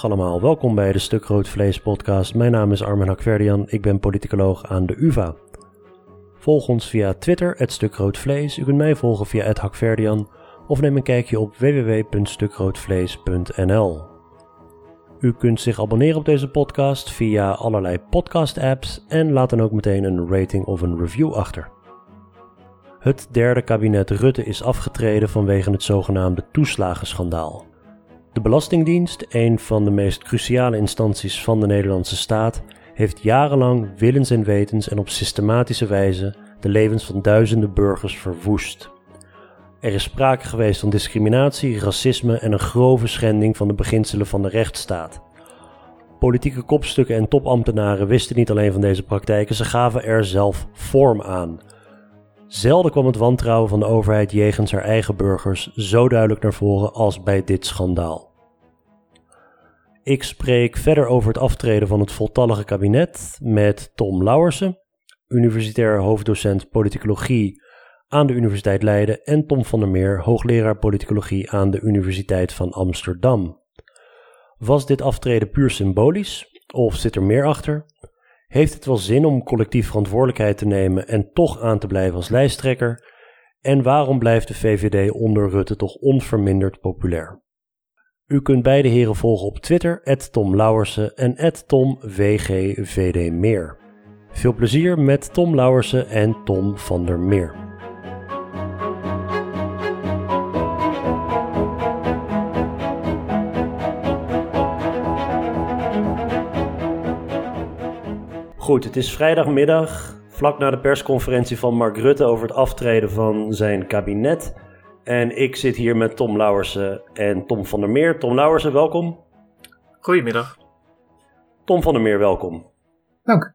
Dag allemaal, welkom bij de Stuk Rood Vlees podcast. Mijn naam is Armen Hakverdian, ik ben politicoloog aan de UvA. Volg ons via Twitter, het Stuk Vlees. U kunt mij volgen via het Hakverdian of neem een kijkje op www.stukroodvlees.nl. U kunt zich abonneren op deze podcast via allerlei podcast-apps en laat dan ook meteen een rating of een review achter. Het derde kabinet Rutte is afgetreden vanwege het zogenaamde toeslagenschandaal. De Belastingdienst, een van de meest cruciale instanties van de Nederlandse staat, heeft jarenlang willens en wetens en op systematische wijze de levens van duizenden burgers verwoest. Er is sprake geweest van discriminatie, racisme en een grove schending van de beginselen van de rechtsstaat. Politieke kopstukken en topambtenaren wisten niet alleen van deze praktijken, ze gaven er zelf vorm aan. Zelden kwam het wantrouwen van de overheid jegens haar eigen burgers zo duidelijk naar voren als bij dit schandaal. Ik spreek verder over het aftreden van het voltallige kabinet met Tom Lauwersen, universitair hoofddocent politicologie aan de Universiteit Leiden, en Tom van der Meer, hoogleraar politicologie aan de Universiteit van Amsterdam. Was dit aftreden puur symbolisch of zit er meer achter? Heeft het wel zin om collectief verantwoordelijkheid te nemen en toch aan te blijven als lijsttrekker? En waarom blijft de VVD onder Rutte toch onverminderd populair? U kunt beide heren volgen op Twitter, Tom Lauwersen en TomWGVDmeer. Veel plezier met Tom Lauwersen en Tom van der Meer. Goed, het is vrijdagmiddag, vlak na de persconferentie van Mark Rutte over het aftreden van zijn kabinet. En ik zit hier met Tom Lauwersen en Tom van der Meer. Tom Lauwersen, welkom. Goedemiddag. Tom van der Meer, welkom. Dank.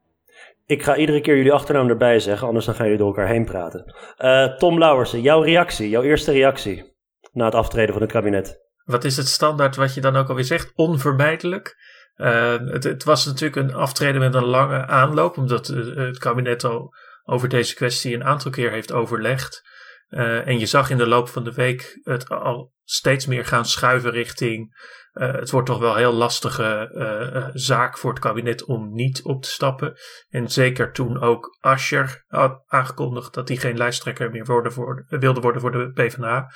Ik ga iedere keer jullie achternaam erbij zeggen, anders dan gaan jullie door elkaar heen praten. Uh, Tom Lauwersen, jouw reactie, jouw eerste reactie na het aftreden van het kabinet. Wat is het standaard wat je dan ook alweer zegt? Onvermijdelijk? Uh, het, het, was natuurlijk een aftreden met een lange aanloop, omdat uh, het kabinet al over deze kwestie een aantal keer heeft overlegd. Uh, en je zag in de loop van de week het al steeds meer gaan schuiven richting. het wordt toch wel een heel lastige zaak voor het kabinet om niet op te stappen. En zeker toen ook Ascher had aangekondigd dat hij geen lijsttrekker meer worden voor, wilde worden voor de PvdA,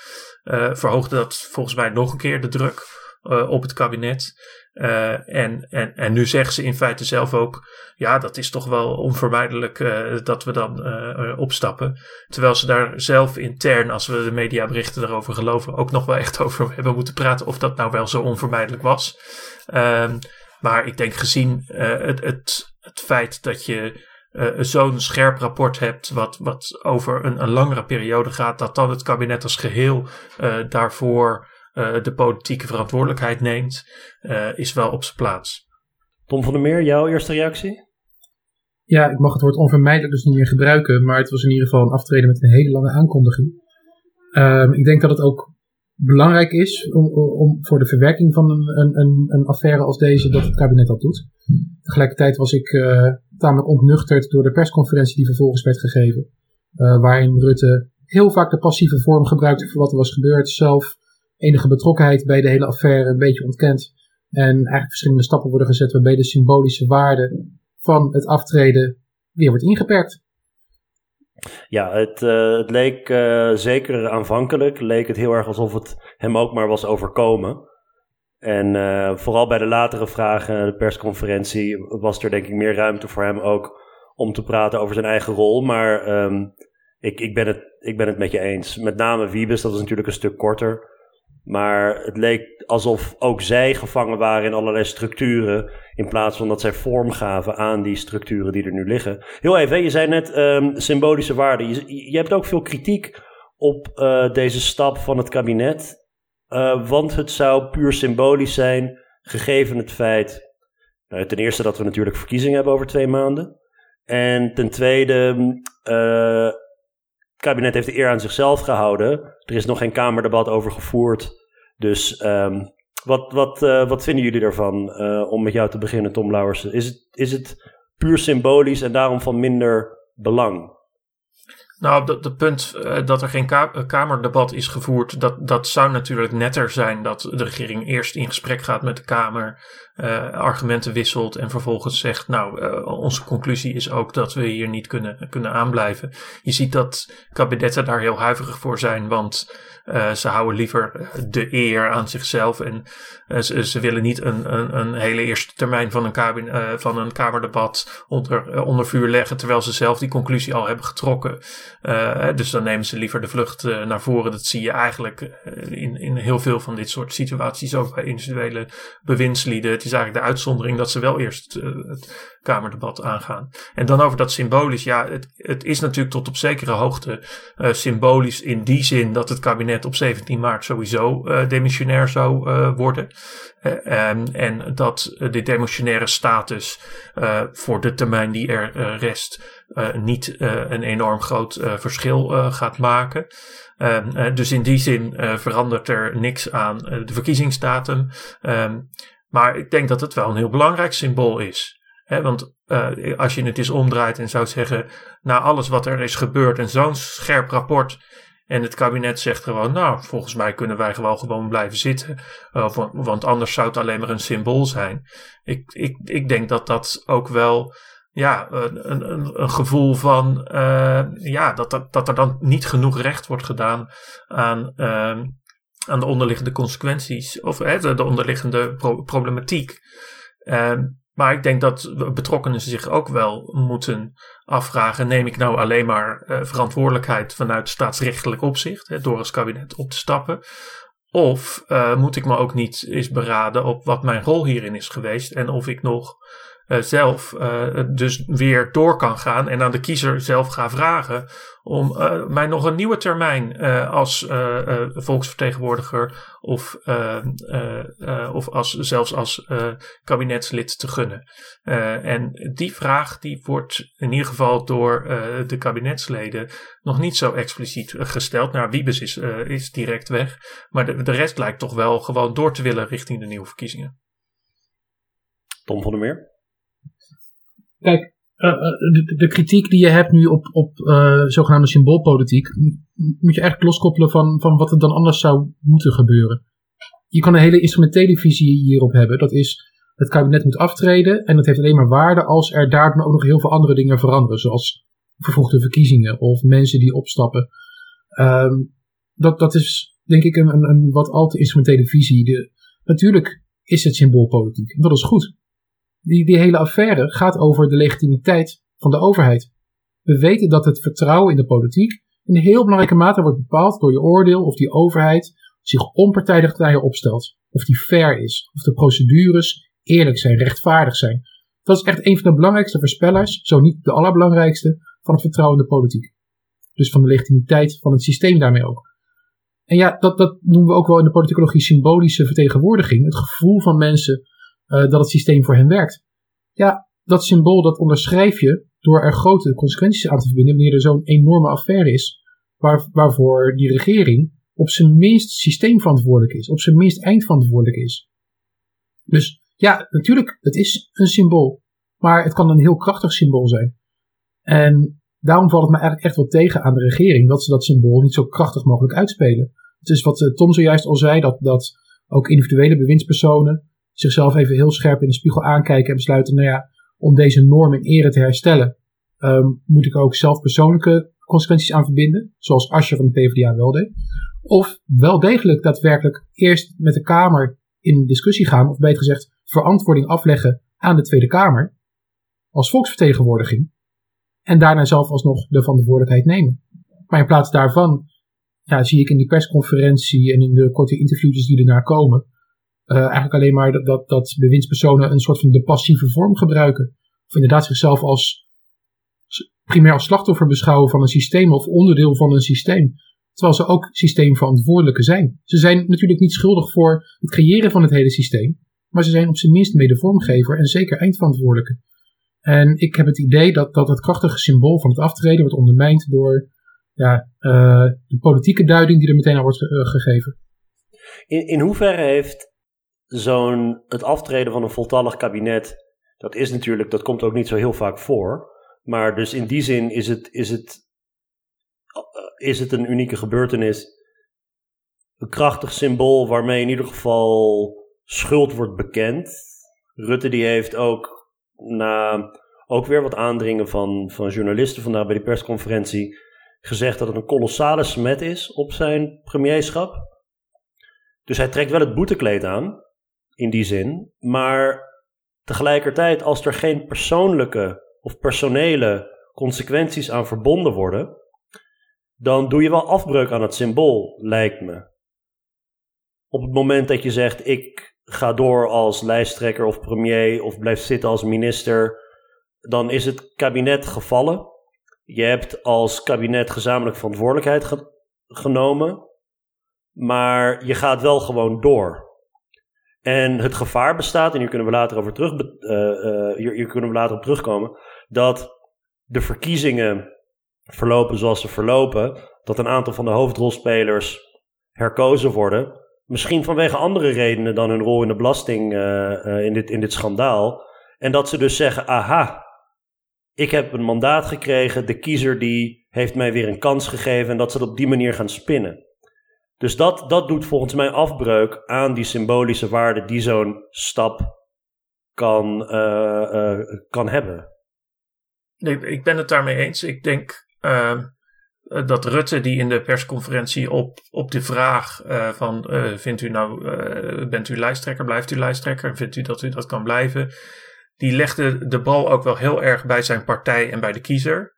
verhoogde dat volgens mij nog een keer de druk op het kabinet. Uh, en, en, en nu zeggen ze in feite zelf ook: ja, dat is toch wel onvermijdelijk uh, dat we dan uh, opstappen. Terwijl ze daar zelf intern, als we de mediaberichten erover geloven, ook nog wel echt over hebben moeten praten of dat nou wel zo onvermijdelijk was. Ehm, maar ik denk gezien het, het, het feit dat je zo'n scherp rapport hebt, wat, wat over een, een langere periode gaat, dat dan het kabinet als geheel daarvoor uh, de politieke verantwoordelijkheid neemt, uh, is wel op zijn plaats. Tom van der Meer, jouw eerste reactie? Ja, ik mag het woord onvermijdelijk dus niet meer gebruiken, maar het was in ieder geval een aftreden met een hele lange aankondiging. Um, ik denk dat het ook belangrijk is om, om voor de verwerking van een, een, een, affaire als deze dat het kabinet dat doet. Tegelijkertijd was ik uh, tamelijk ontnuchterd door de persconferentie die vervolgens werd gegeven. Uh, waarin Rutte heel vaak de passieve vorm gebruikte voor wat er was gebeurd. Zelf enige betrokkenheid bij de hele affaire een beetje ontkent. En eigenlijk verschillende stappen worden gezet waarbij de symbolische waarde van het aftreden weer wordt ingeperkt. Ja, het, uh, het leek uh, zeker aanvankelijk, leek het heel erg alsof het hem ook maar was overkomen. En uh, vooral bij de latere vragen, de persconferentie, was er denk ik meer ruimte voor hem ook om te praten over zijn eigen rol. Maar um, ik, ik, ben het, ik ben het met je eens. Met name Wiebes, dat was natuurlijk een stuk korter. Maar het leek alsof ook zij gevangen waren in allerlei structuren. In plaats van dat zij vorm gaven aan die structuren die er nu liggen. Heel even, je zei net um, symbolische waarden. Je, je, hebt ook veel kritiek op uh, deze stap van het kabinet. Uh, want het zou puur symbolisch zijn, gegeven het feit. Nou, ten eerste dat we natuurlijk verkiezingen hebben over twee maanden. En ten tweede, uh, het kabinet heeft de eer aan zichzelf gehouden. Er is nog geen Kamerdebat over gevoerd. Dus um, wat, wat, uh, wat vinden jullie daarvan? Uh, om met jou te beginnen, Tom Lauwersen. Is het, is het puur symbolisch en daarom van minder belang? Nou, het de punt uh, dat er geen ka Kamerdebat is gevoerd, dat, dat zou natuurlijk netter zijn dat de regering eerst in gesprek gaat met de Kamer, argumenten wisselt en vervolgens zegt, nou, onze conclusie is ook dat we hier niet kunnen, kunnen aanblijven. Je ziet dat kabinetten daar heel huiverig voor zijn, want uh, ze houden liever de eer aan zichzelf en uh, ze, ze, willen niet een, een, een, hele eerste termijn van een, kabinet, uh, van een Kamerdebat onder, onder vuur leggen, terwijl ze zelf die conclusie al hebben getrokken. dus dan nemen ze liever de vlucht naar voren. Dat zie je eigenlijk in, in heel veel van dit soort situaties, ook bij individuele bewindslieden. Het is eigenlijk de uitzondering dat ze wel eerst het Kamerdebat aangaan. En dan over dat symbolisch. Ja, het, het is natuurlijk tot op zekere hoogte uh, symbolisch in die zin dat het kabinet op 17 maart sowieso uh, demissionair zou uh, worden. En, en, dat de demissionaire status voor de termijn die er rest niet een enorm groot verschil gaat maken. Ehm, dus in die zin verandert er niks aan de verkiezingsdatum. Ehm, maar ik denk dat het wel een heel belangrijk symbool is want uh, als je het eens omdraait en zou zeggen, na alles wat er is gebeurd en zo'n scherp rapport. En het kabinet zegt gewoon, nou, volgens mij kunnen wij gewoon gewoon blijven zitten. Uh, want anders zou het alleen maar een symbool zijn. Ik, ik, ik denk dat dat ook wel, ja, een, een, een gevoel van, uh, ja, dat, dat, dat er dan niet genoeg recht wordt gedaan aan, uh, aan de onderliggende consequenties. Of de onderliggende pro problematiek. Ehm, maar ik denk dat betrokkenen zich ook wel moeten afvragen: neem ik nou alleen maar uh, verantwoordelijkheid vanuit staatsrechtelijk opzicht, hè, door als kabinet op te stappen? Of uh, moet ik me ook niet eens beraden op wat mijn rol hierin is geweest en of ik nog zelf uh, dus weer door kan gaan en aan de kiezer zelf ga vragen om uh, mij nog een nieuwe termijn als volksvertegenwoordiger of, of als, zelfs als kabinetslid te gunnen. en die vraag die wordt in ieder geval door de kabinetsleden nog niet zo expliciet gesteld. Nou, Wiebes is, is direct weg, maar de, de rest lijkt toch wel gewoon door te willen richting de nieuwe verkiezingen. Tom van der Meer? Kijk, uh, de, de, kritiek die je hebt nu op, op uh, zogenaamde symboolpolitiek, moet je eigenlijk loskoppelen van, van wat er dan anders zou moeten gebeuren. Je kan een hele instrumentele visie hierop hebben. Dat is, het kabinet moet aftreden en dat heeft alleen maar waarde als er daardoor ook nog heel veel andere dingen veranderen. Zoals vervroegde verkiezingen of mensen die opstappen. Um, dat, dat is denk ik een, een, wat al te instrumentele visie. De, natuurlijk is het symboolpolitiek. Dat is goed die, die hele affaire gaat over de legitimiteit van de overheid. We weten dat het vertrouwen in de politiek in heel belangrijke mate wordt bepaald door je oordeel of die overheid zich onpartijdig naar je opstelt. Of die fair is. Of de procedures eerlijk zijn, rechtvaardig zijn. Dat is echt een van de belangrijkste voorspellers, zo niet de allerbelangrijkste, van het vertrouwen in de politiek. Dus van de legitimiteit van het systeem daarmee ook. En ja, dat, dat noemen we ook wel in de politicologie symbolische vertegenwoordiging. Het gevoel van mensen uh, dat het systeem voor hen werkt. Ja, dat symbool dat onderschrijf je door er grote consequenties aan te verbinden wanneer er zo'n enorme affaire is, waar, waarvoor die regering op zijn minst systeemverantwoordelijk is, op zijn minst eindverantwoordelijk is. Dus ja, natuurlijk, het is een symbool, maar het kan een heel krachtig symbool zijn. En daarom valt het me eigenlijk echt wel tegen aan de regering dat ze dat symbool niet zo krachtig mogelijk uitspelen. Het is wat eh, Tom zojuist al zei, dat, dat ook individuele bewindspersonen zichzelf even heel scherp in de spiegel aankijken en besluiten, nou ja, om deze norm in ere te herstellen, um, moet ik ook zelf persoonlijke consequenties aan verbinden, zoals Asje van de PvdA wel deed. Of wel degelijk daadwerkelijk eerst met de Kamer in discussie gaan, of beter gezegd verantwoording afleggen aan de Tweede Kamer, als volksvertegenwoordiging, en daarna zelf alsnog de verantwoordelijkheid nemen. Maar in plaats daarvan zie ik in die persconferentie en in de korte interviewjes die erna komen, eigenlijk alleen maar dat, dat, dat bewindspersonen een soort van de passieve vorm gebruiken. Of inderdaad zichzelf als primair als slachtoffer beschouwen van een systeem of onderdeel van een systeem. Terwijl ze ook systeemverantwoordelijke zijn. Ze zijn natuurlijk niet schuldig voor het creëren van het hele systeem. Maar ze zijn op zijn minst mede vormgever en zeker eindverantwoordelijke. En ik heb het idee dat, dat het krachtige symbool van het aftreden wordt ondermijnd door ja, uh, de politieke duiding die er meteen aan wordt uh, gegeven. In, in hoeverre heeft zo'n, het aftreden van een voltallig kabinet, dat is natuurlijk, dat komt ook niet zo heel vaak voor. Maar dus in die zin is het, is het is het een unieke gebeurtenis. Een krachtig symbool waarmee in ieder geval schuld wordt bekend. Rutte die heeft ook na ook weer wat aandringen van, van journalisten vandaag bij die persconferentie gezegd dat het een kolossale smet is op zijn premierschap. Dus hij trekt wel het boetekleed aan, in die zin. Maar tegelijkertijd, als er geen persoonlijke of personele consequenties aan verbonden worden, dan doe je wel afbreuk aan het symbool, lijkt me. Op het moment dat je zegt: ik ga door als lijsttrekker of premier of blijf zitten als minister, dan is het kabinet gevallen. Je hebt als kabinet gezamenlijk verantwoordelijkheid genomen, maar je gaat wel gewoon door. En het gevaar bestaat, en hier kunnen we later, over terug, uh, hier, hier kunnen we later op terugkomen, dat de verkiezingen verlopen zoals ze verlopen, dat een aantal van de hoofdrolspelers herkozen worden. Misschien vanwege andere redenen dan hun rol in de belasting, uh, in, dit, in dit schandaal. En dat ze dus zeggen: aha, ik heb een mandaat gekregen, de kiezer die heeft mij weer een kans gegeven en dat ze het op die manier gaan spinnen. Dus dat, dat doet volgens mij afbreuk aan die symbolische waarde die zo'n stap kan, uh, kan hebben. Nee, ik ben het daarmee eens. Ik denk uh, dat Rutte die in de persconferentie op, op de vraag van vindt u nou, bent u lijsttrekker, blijft u lijsttrekker, vindt u dat u dat kan blijven, die legde de bal ook wel heel erg bij zijn partij en bij de kiezer.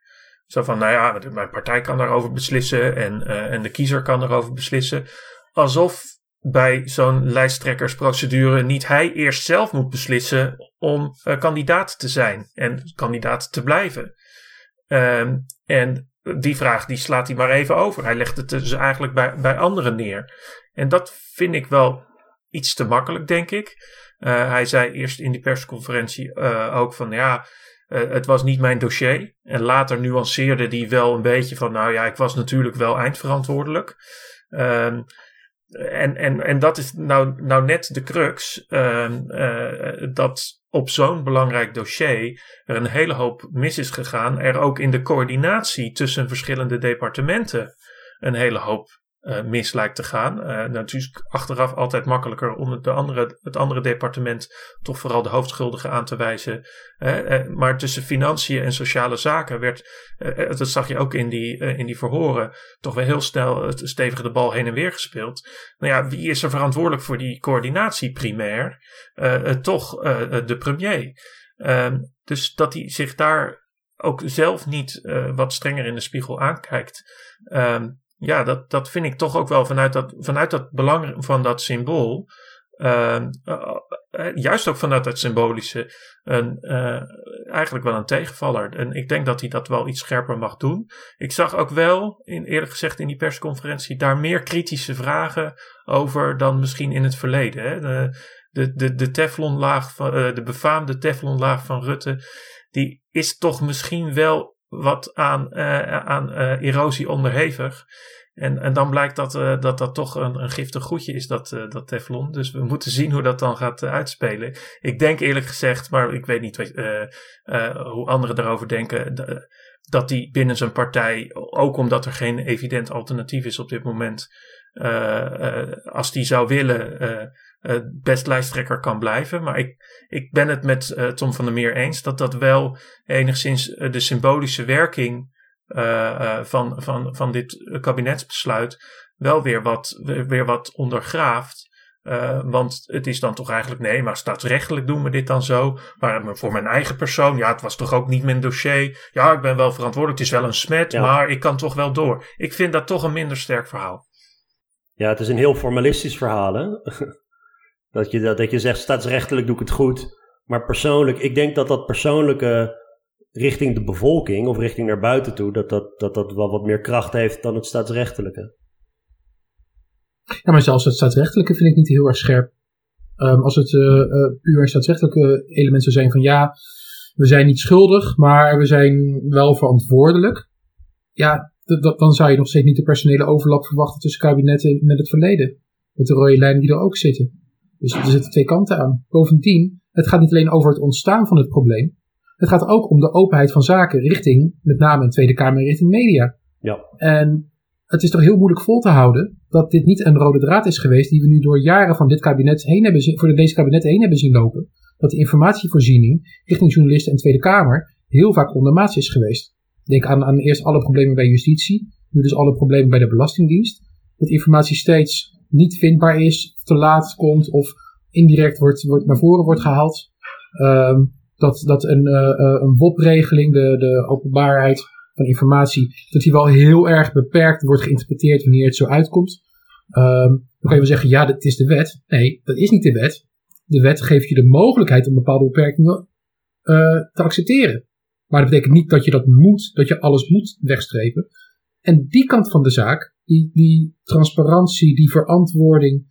Zo van, nou ja, mijn partij kan daarover beslissen en, en de kiezer kan daarover beslissen. Alsof bij zo'n lijsttrekkersprocedure niet hij eerst zelf moet beslissen om uh, kandidaat te zijn en kandidaat te blijven. Um, en die vraag die slaat hij maar even over. Hij legt het dus eigenlijk bij, bij anderen neer. En dat vind ik wel iets te makkelijk, denk ik. Uh, hij zei eerst in die persconferentie ook van ja, het was niet mijn dossier. En later nuanceerde hij wel een beetje van nou ja, ik was natuurlijk wel eindverantwoordelijk. Um, en, en, en dat is nou, nou net de crux. Uh, uh, dat op zo'n belangrijk dossier er een hele hoop mis is gegaan. Er ook in de coördinatie tussen verschillende departementen een hele hoop uh, mis lijkt te gaan. Uh, natuurlijk achteraf altijd makkelijker om het, de andere, het andere departement toch vooral de hoofdschuldige aan te wijzen. Uh, maar tussen financiën en sociale zaken werd, dat zag je ook in die, in die verhoren, toch wel heel snel stevig de bal heen en weer gespeeld. Nou ja, wie is er verantwoordelijk voor die coördinatie primair? toch de premier. Ehm, dus dat hij zich daar ook zelf niet wat strenger in de spiegel aankijkt. Um, ja, dat, dat vind ik toch ook wel vanuit dat, vanuit dat belang van dat symbool. Uh, uh, juist ook vanuit dat symbolische, eigenlijk wel een tegenvaller. En ik denk dat hij dat wel iets scherper mag doen. Ik zag ook wel, in, eerlijk gezegd in die persconferentie, daar meer kritische vragen over dan misschien in het verleden. Hè? De, de, de, de teflonlaag van, de befaamde teflonlaag van Rutte, die is toch misschien wel wat aan, uh, aan uh, erosie onderhevig. En, en dan blijkt dat, uh, dat dat toch een, een giftig goedje is, dat, dat Teflon. Dus we moeten zien hoe dat dan gaat uitspelen. Ik denk eerlijk gezegd, maar ik weet niet hoe anderen daarover denken, dat die binnen zijn partij, ook omdat er geen evident alternatief is op dit moment, als die zou willen, best lijsttrekker kan blijven. Maar ik, ik ben het met uh, Tom van der Meer eens dat dat wel enigszins de symbolische werking van, van, van dit kabinetsbesluit wel weer wat, weer wat ondergraaft. want het is dan toch eigenlijk, nee, maar staatsrechtelijk doen we dit dan zo. Maar voor mijn eigen persoon, ja, het was toch ook niet mijn dossier. Ja, ik ben wel verantwoordelijk, het is wel een smet, maar ik kan toch wel door. Ik vind dat toch een minder sterk verhaal. Ja, het is een heel formalistisch verhaal, hè? Dat je, dat, dat je zegt, staatsrechtelijk doe ik het goed. Maar persoonlijk, ik denk dat dat persoonlijke richting de bevolking of richting naar buiten toe, dat dat, dat, dat wel wat meer kracht heeft dan het staatsrechtelijke. Ja, maar zelfs het staatsrechtelijke vind ik niet heel erg scherp. Um, als het uh, uh, puur een staatsrechtelijke element zou zijn van ja, we zijn niet schuldig, maar we zijn wel verantwoordelijk. Ja, dan zou je nog steeds niet de personele overlap verwachten tussen kabinetten met het verleden. Met de rode lijnen die er ook zitten. Dus er zitten twee kanten aan. Bovendien, het gaat niet alleen over het ontstaan van het probleem. Het gaat ook om de openheid van zaken richting, met name een Tweede Kamer, richting media. Ja. En het is toch heel moeilijk vol te houden dat dit niet een rode draad is geweest die we nu door jaren van dit kabinet heen hebben zien, voor deze kabinet heen hebben zien lopen. Dat de informatievoorziening richting journalisten en Tweede Kamer heel vaak ondermaats is geweest. Denk aan, aan eerst alle problemen bij justitie, nu dus alle problemen bij de Belastingdienst. Dat informatie steeds niet vindbaar is, te laat komt of indirect wordt, wordt naar voren wordt gehaald. Ehm, dat, dat een, uh, een WOP-regeling, de, de openbaarheid van informatie, dat die wel heel erg beperkt wordt geïnterpreteerd wanneer het zo uitkomt. Um, dan kan je wel zeggen, ja, dat is de wet. Nee, dat is niet de wet. De wet geeft je de mogelijkheid om bepaalde beperkingen uh, te accepteren. Maar dat betekent niet dat je dat moet, dat je alles moet wegstrepen. En die kant van de zaak, die, die transparantie, die verantwoording,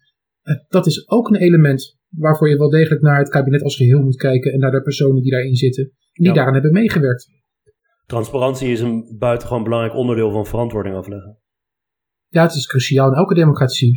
dat is ook een element waarvoor je wel degelijk naar het kabinet als geheel moet kijken en naar de personen die daarin zitten, die ja. daaraan hebben meegewerkt. Transparantie is een buitengewoon belangrijk onderdeel van verantwoording afleggen. Ja, het is cruciaal in elke democratie.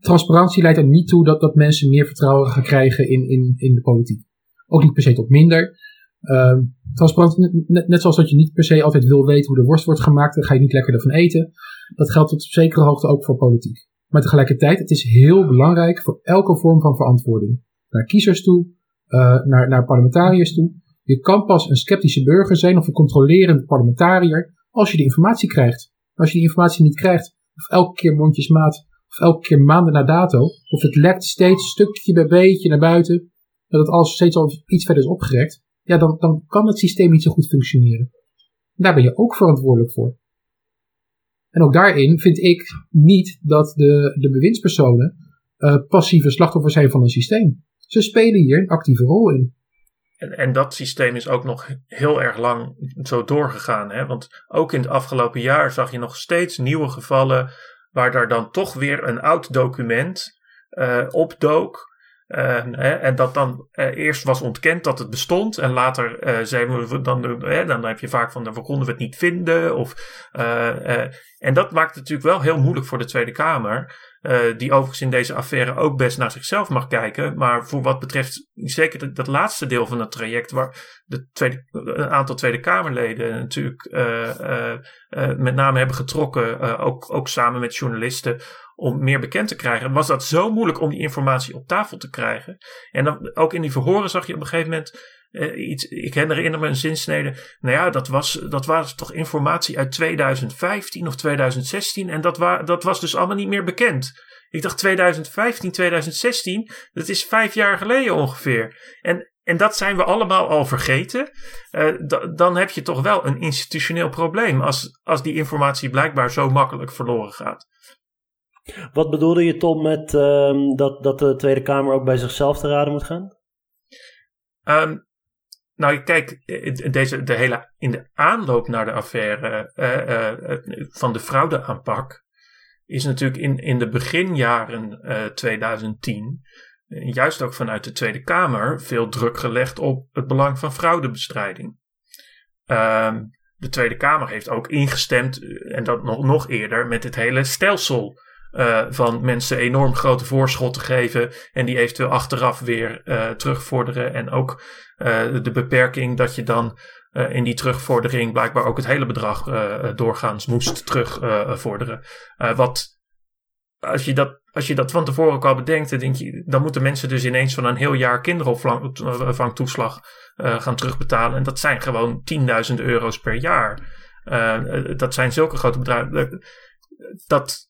Transparantie leidt er niet toe dat, dat mensen meer vertrouwen gaan krijgen in, in, in de politiek. Ook niet per se tot minder. Uh, transparantie, net, net, zoals dat je niet per se altijd wil weten hoe de worst wordt gemaakt, dan ga je niet lekker ervan eten. Dat geldt tot op zekere hoogte ook voor politiek. Maar tegelijkertijd, het is heel belangrijk voor elke vorm van verantwoording. Naar kiezers toe, uh, naar, naar parlementariërs toe. Je kan pas een sceptische burger zijn of een controlerend parlementariër als je de informatie krijgt. Als je die informatie niet krijgt, of elke keer mondjesmaat, of elke keer maanden na dato, of het lekt steeds stukje bij beetje naar buiten, dat het steeds al iets verder is opgerekt, ja, dan, dan kan het systeem niet zo goed functioneren. Daar ben je ook verantwoordelijk voor. En ook daarin vind ik niet dat de, de bewindspersonen uh, passieve slachtoffers zijn van een systeem. Ze spelen hier een actieve rol in. En, en dat systeem is ook nog heel erg lang zo doorgegaan. Hè? Want ook in het afgelopen jaar zag je nog steeds nieuwe gevallen waar daar dan toch weer een oud document uh, opdook. En dat dan uh, eerst was ontkend dat het bestond. En later uh, zeiden we dan, dan heb je vaak van we konden we het niet vinden. Of, en dat maakt het natuurlijk wel heel moeilijk voor de Tweede Kamer. die overigens in deze affaire ook best naar zichzelf mag kijken. Maar voor wat betreft zeker dat, dat laatste deel van het traject, waar de tweede, een aantal Tweede Kamerleden natuurlijk met name hebben getrokken, ook, ook samen met journalisten om meer bekend te krijgen, was dat zo moeilijk om die informatie op tafel te krijgen. En dan, ook in die verhoren zag je op een gegeven moment uh, iets. Ik herinner me een zinsnede. Nou ja, dat was, dat was toch informatie uit 2015 of 2016. En dat, dat was dus allemaal niet meer bekend. Ik dacht 2015, 2016, dat is vijf jaar geleden ongeveer. En, en dat zijn we allemaal al vergeten. Uh, dan heb je toch wel een institutioneel probleem als, als die informatie blijkbaar zo makkelijk verloren gaat. Wat bedoelde je, Tom, met uh, dat, dat de Tweede Kamer ook bij zichzelf te raden moet gaan? Um, nou, kijk, eh, deze, de hele, in de aanloop naar de affaire uh, van de fraudeaanpak is natuurlijk in, in de beginjaren 2010, juist ook vanuit de Tweede Kamer, veel druk gelegd op het belang van fraudebestrijding. Um, de Tweede Kamer heeft ook ingestemd, en dat nog, nog eerder, met het hele stelsel uh, van mensen enorm grote voorschotten geven en die eventueel achteraf weer uh, terugvorderen. En ook uh, de beperking dat je dan in die terugvordering blijkbaar ook het hele bedrag doorgaans moest terugvorderen. wat als je, dat, als je dat van tevoren ook al bedenkt, dan, denk je, dan moeten mensen dus ineens van een heel jaar kinderopvangtoeslag gaan terugbetalen. En dat zijn gewoon 10.000 euro's per jaar. dat zijn zulke grote bedragen. Dat,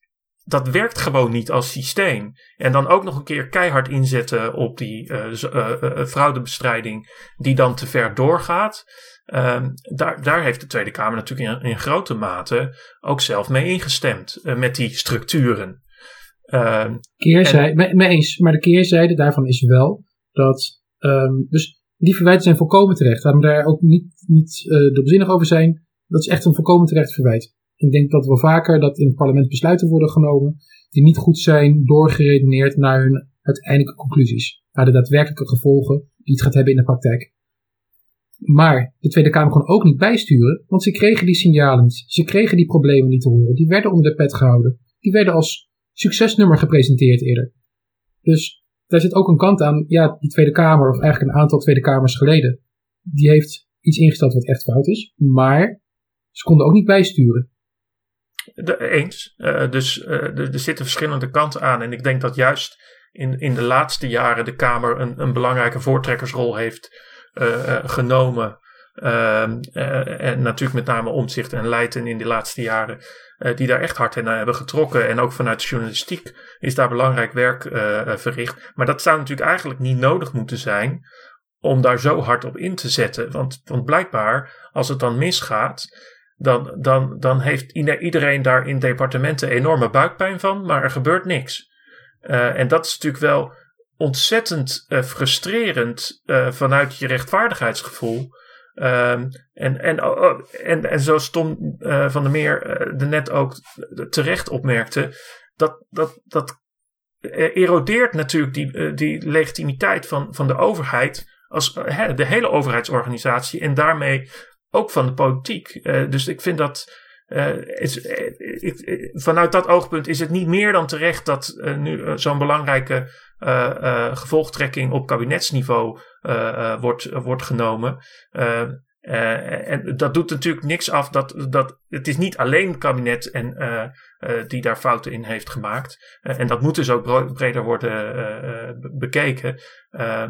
dat werkt gewoon niet als systeem. En dan ook nog een keer keihard inzetten op die uh, uh, uh, fraudebestrijding, die dan te ver doorgaat. Ehm, daar, daar heeft de Tweede Kamer natuurlijk in, in grote mate ook zelf mee ingestemd, met die structuren. Ehm, keerzijde, en, mee eens, maar de keerzijde daarvan is wel dat. Um, dus die verwijten zijn volkomen terecht. Laten we daar ook niet, niet dubbelzinnig over zijn. Dat is echt een volkomen terecht verwijt. Ik denk dat wel vaker dat in het parlement besluiten worden genomen die niet goed zijn doorgeredeneerd naar hun uiteindelijke conclusies. Naar de daadwerkelijke gevolgen die het gaat hebben in de praktijk. Maar de Tweede Kamer kon ook niet bijsturen, want ze kregen die signalen niet. Ze kregen die problemen niet te horen. Die werden onder de pet gehouden. Die werden als succesnummer gepresenteerd eerder. Dus daar zit ook een kant aan. Ja, die Tweede Kamer, of eigenlijk een aantal Tweede Kamers geleden, die heeft iets ingesteld wat echt fout is. Maar ze konden ook niet bijsturen. Eens. dus er zitten verschillende kanten aan. En ik denk dat juist in, in de laatste jaren de Kamer een, een belangrijke voortrekkersrol heeft genomen. Ehm, en natuurlijk met name omzicht en Leiden in de laatste jaren. die daar echt hard in hebben getrokken. En ook vanuit journalistiek is daar belangrijk werk verricht. Maar dat zou natuurlijk eigenlijk niet nodig moeten zijn om daar zo hard op in te zetten. Want, want blijkbaar, als het dan misgaat, dan, dan, dan heeft iedereen daar in departementen enorme buikpijn van, maar er gebeurt niks. Uh, en dat is natuurlijk wel ontzettend uh, frustrerend uh, vanuit je rechtvaardigheidsgevoel. Ehm, en, en, oh, oh, en, en zo Tom van der Meer er net ook terecht opmerkte, dat, dat, dat erodeert natuurlijk die, die legitimiteit van, van de overheid als de hele overheidsorganisatie en daarmee ook van de politiek. Uh, dus ik vind dat. Is, ik, vanuit dat oogpunt is het niet meer dan terecht dat nu zo'n belangrijke gevolgtrekking op kabinetsniveau wordt, wordt genomen. En dat doet natuurlijk niks af dat, dat het is niet alleen het kabinet en, die daar fouten in heeft gemaakt. en dat moet dus ook breder worden bekeken.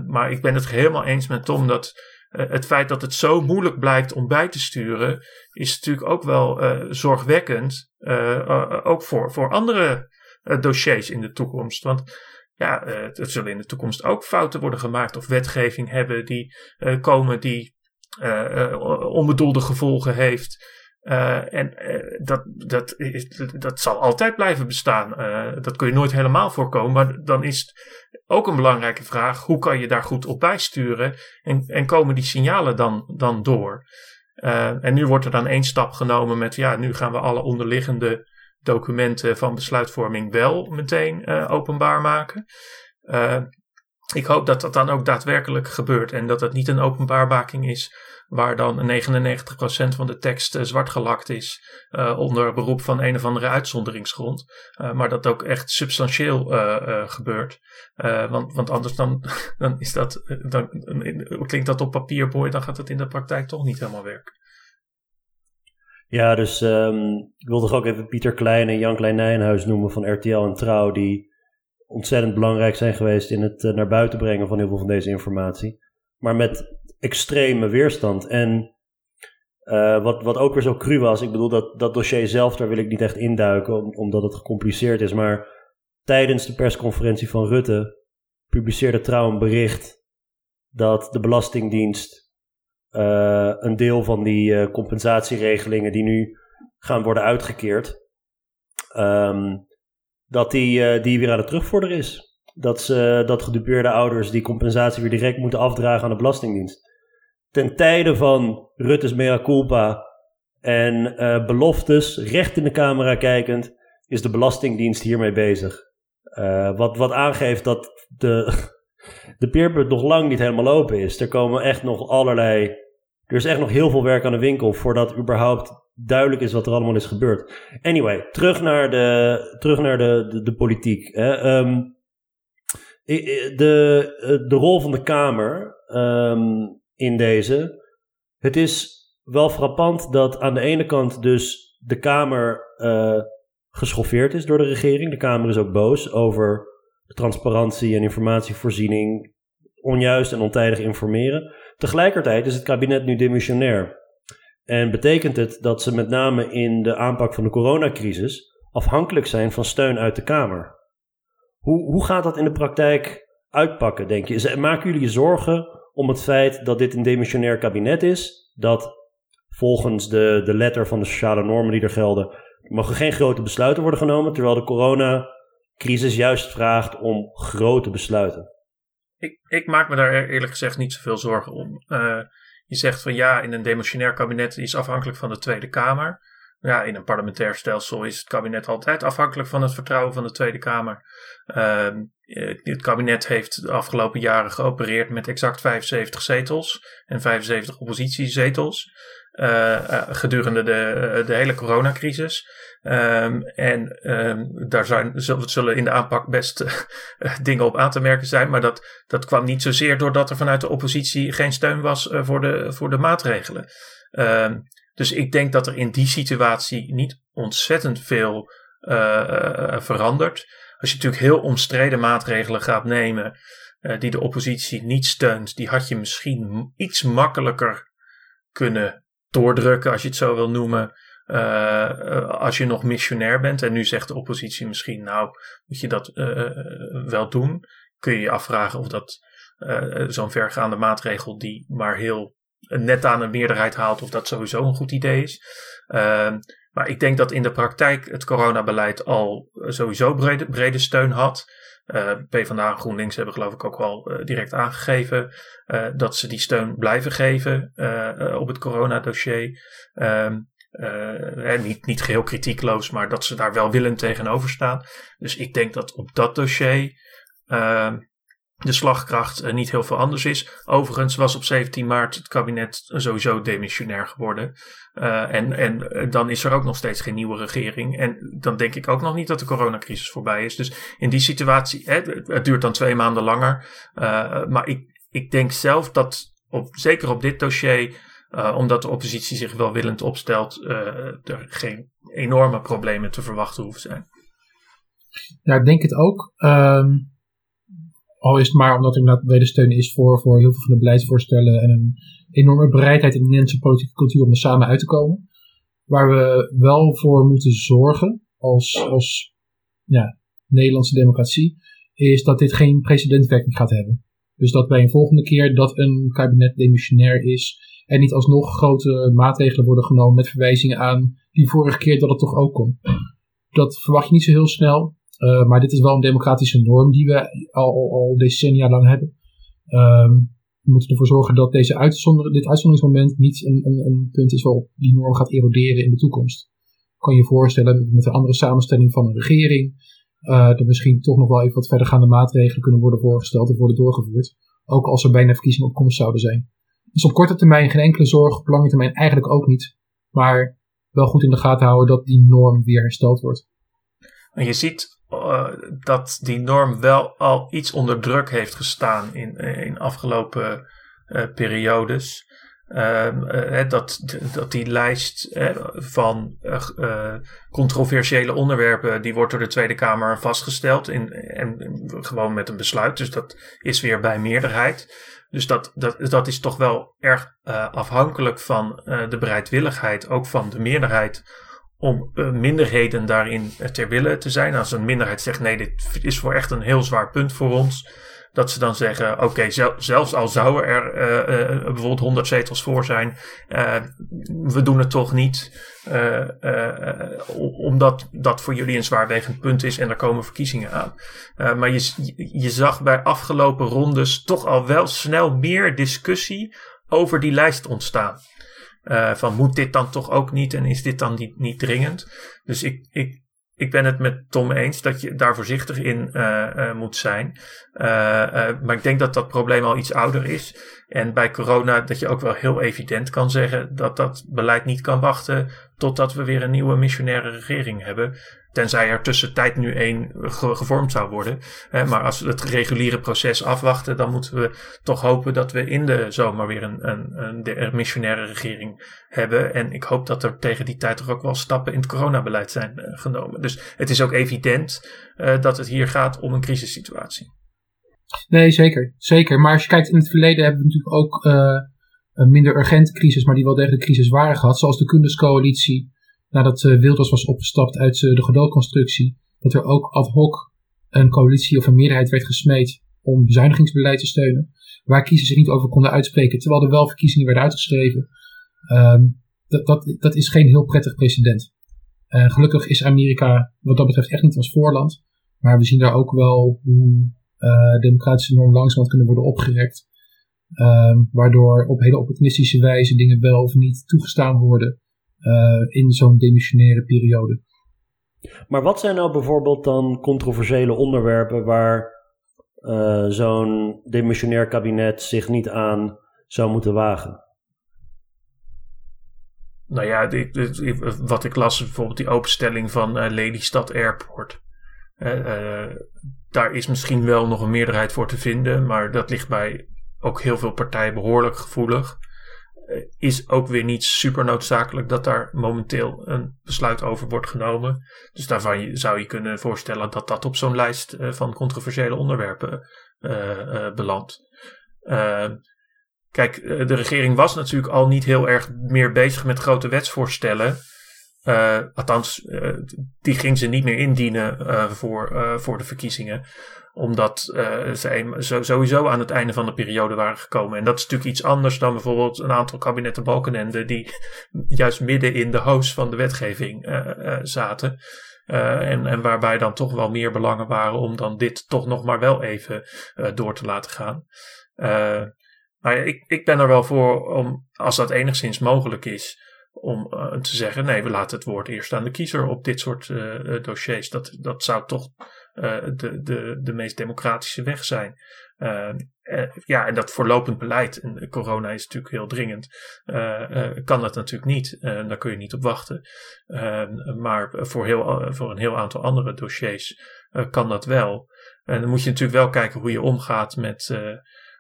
maar ik ben het helemaal eens met Tom dat het feit dat het zo moeilijk blijkt om bij te sturen, is natuurlijk ook wel zorgwekkend. ook voor, voor andere dossiers in de toekomst. Want ja, er zullen in de toekomst ook fouten worden gemaakt of wetgeving hebben die komen die onbedoelde gevolgen heeft. Uh, en uh, dat, dat, is, dat zal altijd blijven bestaan. Uh, dat kun je nooit helemaal voorkomen. Maar dan is het ook een belangrijke vraag: hoe kan je daar goed op bijsturen? En, en komen die signalen dan, dan door? en nu wordt er dan één stap genomen met: ja, nu gaan we alle onderliggende documenten van besluitvorming wel meteen openbaar maken. ik hoop dat dat dan ook daadwerkelijk gebeurt en dat het niet een openbaarmaking is waar dan 99% van de tekst uh, zwart gelakt is uh, onder beroep van een of andere uitzonderingsgrond. Uh, maar dat ook echt substantieel gebeurt. want, want anders dan, dan is dat, dan klinkt dat op papier mooi, dan gaat het in de praktijk toch niet helemaal werken. Ja, dus um, ik wil toch ook even Pieter Klein en Jan Klein Nijenhuis noemen van RTL en Trouw, die ontzettend belangrijk zijn geweest in het naar buiten brengen van heel veel van deze informatie. Maar met extreme weerstand. En uh, wat, wat ook weer zo cru was, ik bedoel dat, dat dossier zelf, daar wil ik niet echt induiken, omdat het gecompliceerd is. Maar tijdens de persconferentie van Rutte publiceerde Trouw een bericht dat de Belastingdienst uh, een deel van die uh, compensatieregelingen die nu gaan worden uitgekeerd, um, dat die, die weer aan het terugvorderen is. Dat, ze, dat gedupeerde ouders die compensatie weer direct moeten afdragen aan de Belastingdienst ten tijde van Rutte's mea culpa en uh, beloftes, recht in de camera kijkend, is de Belastingdienst hiermee bezig. Uh, wat, wat aangeeft dat de, de peerput nog lang niet helemaal open is. Er komen echt nog allerlei. Er is echt nog heel veel werk aan de winkel voordat überhaupt duidelijk is wat er allemaal is gebeurd. Anyway, terug naar de, terug naar de, de, politiek. Hè. Um, de, de rol van de Kamer. Um, in deze. Het is wel frappant dat aan de ene kant dus de Kamer uh, geschoffeerd is door de regering. De Kamer is ook boos over transparantie en informatievoorziening, onjuist en ontijdig informeren. Tegelijkertijd is het kabinet nu demissionair. En betekent het dat ze met name in de aanpak van de coronacrisis afhankelijk zijn van steun uit de Kamer. Hoe, hoe gaat dat in de praktijk uitpakken, denk je? Maken jullie zorgen om het feit dat dit een demissionair kabinet is, dat volgens de, de letter van de sociale normen die er gelden, mogen geen grote besluiten worden genomen, terwijl de coronacrisis juist vraagt om grote besluiten. Ik, ik maak me daar eerlijk gezegd niet zoveel zorgen om. Uh, je zegt van ja, in een demissionair kabinet is afhankelijk van de Tweede Kamer. Ja, in een parlementair stelsel is het kabinet altijd afhankelijk van het vertrouwen van de Tweede Kamer. Uh, het kabinet heeft de afgelopen jaren geopereerd met exact 75 zetels en 75 oppositiezetels. Uh, gedurende de, de hele coronacrisis. Um, en um, daar zijn, zullen in de aanpak best dingen op aan te merken zijn. Maar dat, dat kwam niet zozeer doordat er vanuit de oppositie geen steun was voor, de, voor de maatregelen. Um, dus ik denk dat er in die situatie niet ontzettend veel uh, verandert. Als je natuurlijk heel omstreden maatregelen gaat nemen uh, die de oppositie niet steunt, die had je misschien iets makkelijker kunnen doordrukken, als je het zo wil noemen. Als je nog missionair bent en nu zegt de oppositie misschien, nou moet je dat wel doen, kun je je afvragen of dat zo'n vergaande maatregel die maar heel net aan een meerderheid haalt, of dat sowieso een goed idee is. Ehm, maar ik denk dat in de praktijk het coronabeleid al sowieso brede, steun had. Uh, PvdA en GroenLinks hebben geloof ik ook wel uh, direct aangegeven uh, dat ze die steun blijven geven op het coronadossier. Um, niet, niet geheel kritiekloos, maar dat ze daar wel willend tegenover staan. Dus ik denk dat op dat dossier de slagkracht uh, niet heel veel anders is. Overigens was op 17 maart het kabinet sowieso demissionair geworden. Uh, en, en uh, dan is er ook nog steeds geen nieuwe regering. En dan denk ik ook nog niet dat de coronacrisis voorbij is. Dus in die situatie, hè, het duurt dan twee maanden langer. maar ik, ik denk zelf dat, op, zeker op dit dossier, omdat de oppositie zich welwillend opstelt, er geen enorme problemen te verwachten hoeven zijn. Ja, ik denk het ook. Um al is het maar omdat er inderdaad brede steun is voor, voor heel veel van de beleidsvoorstellen en een enorme bereidheid in de Nederlandse politieke cultuur om er samen uit te komen. Waar we wel voor moeten zorgen als, als ja, Nederlandse democratie, is dat dit geen precedentwerking gaat hebben. Dus dat bij een volgende keer dat een kabinet demissionair is en niet alsnog grote maatregelen worden genomen met verwijzingen aan die vorige keer dat het toch ook kon. Dat verwacht je niet zo heel snel. Uh, maar dit is wel een democratische norm die we al, al, decennia lang hebben. Um, we moeten ervoor zorgen dat deze uitzonder, dit uitzonderingsmoment niet een, een, een, punt is waarop die norm gaat eroderen in de toekomst. Kan je voorstellen met een andere samenstelling van een regering, uh, dat misschien toch nog wel even wat verdergaande maatregelen kunnen worden voorgesteld of worden doorgevoerd. Ook als er bijna verkiezingen op komst zouden zijn. Dus op korte termijn geen enkele zorg, op lange termijn eigenlijk ook niet. Maar wel goed in de gaten houden dat die norm weer hersteld wordt. En je ziet uh, dat die norm wel al iets onder druk heeft gestaan in, in afgelopen uh, periodes. Uh, dat, dat die lijst van controversiële onderwerpen, die wordt door de Tweede Kamer vastgesteld in, en gewoon met een besluit. Dus dat is weer bij meerderheid. Dus dat, dat, dat is toch wel erg afhankelijk van de bereidwilligheid, ook van de meerderheid om uh, minderheden daarin ter wille te zijn. Als een minderheid zegt: nee, dit is voor echt een heel zwaar punt voor ons. Dat ze dan zeggen: oké, zelfs al zouden er uh, bijvoorbeeld 100 zetels voor zijn, we doen het toch niet. omdat dat voor jullie een zwaarwegend punt is en er komen verkiezingen aan. maar je, je zag bij afgelopen rondes toch al wel snel meer discussie over die lijst ontstaan. Uh, van moet dit dan toch ook niet en is dit dan niet, niet dringend? Dus ik, ik, ik ben het met Tom eens dat je daar voorzichtig in uh, uh, moet zijn. maar ik denk dat dat probleem al iets ouder is. En bij corona dat je ook wel heel evident kan zeggen dat dat beleid niet kan wachten totdat we weer een nieuwe missionaire regering hebben. Tenzij er tussentijd nu één gevormd zou worden. maar als we het reguliere proces afwachten, dan moeten we toch hopen dat we in de zomer weer een, een, een missionaire regering hebben. En ik hoop dat er tegen die tijd toch ook wel stappen in het coronabeleid zijn uh, genomen. Dus het is ook evident uh, dat het hier gaat om een crisissituatie. Nee, zeker. Zeker. Maar als je kijkt in het verleden hebben we natuurlijk ook uh, een minder urgente crisis, maar die wel degelijk crisis waren gehad. Zoals de Kundescoalitie nadat uh, Wilders was opgestapt uit uh, de gedoogconstructie, dat er ook ad hoc een coalitie of een meerderheid werd gesmeed om bezuinigingsbeleid te steunen, waar kiezers zich niet over konden uitspreken, terwijl er wel verkiezingen werden uitgeschreven. Um, dat, dat, dat is geen heel prettig precedent. Gelukkig is Amerika wat dat betreft echt niet als voorland, maar we zien daar ook wel hoe democratische normen langzamerhand kunnen worden opgerekt. Um, waardoor op hele opportunistische wijze dingen wel of niet toegestaan worden uh, in zo'n demissionaire periode. Maar wat zijn nou bijvoorbeeld dan controversiële onderwerpen waar uh, zo'n demissionair kabinet zich niet aan zou moeten wagen? Nou ja, wat ik las, bijvoorbeeld die openstelling van uh, Lelystad Airport. Daar is misschien wel nog een meerderheid voor te vinden, maar dat ligt bij ook heel veel partijen behoorlijk gevoelig. is ook weer niet super noodzakelijk dat daar momenteel een besluit over wordt genomen. Dus daarvan zou je kunnen voorstellen dat dat op zo'n lijst van controversiële onderwerpen belandt. kijk, de regering was natuurlijk al niet heel erg meer bezig met grote wetsvoorstellen. Uh, althans, uh, die ging ze niet meer indienen uh, voor, voor de verkiezingen. Omdat ze sowieso aan het einde van de periode waren gekomen. En dat is natuurlijk iets anders dan bijvoorbeeld een aantal kabinetten Balkenende. die juist midden in de hoos van de wetgeving zaten. en, en waarbij dan toch wel meer belangen waren om dan dit toch nog maar wel even door te laten gaan. maar ik, ik ben er wel voor om, als dat enigszins mogelijk is om uh, te zeggen: nee, we laten het woord eerst aan de kiezer op dit soort uh, dossiers. Dat, dat zou toch de, de, de meest democratische weg zijn. ja, en dat voorlopend beleid, en corona is natuurlijk heel dringend, kan dat natuurlijk niet. daar kun je niet op wachten. maar voor, heel, voor een heel aantal andere dossiers kan dat wel. En dan moet je natuurlijk wel kijken hoe je omgaat met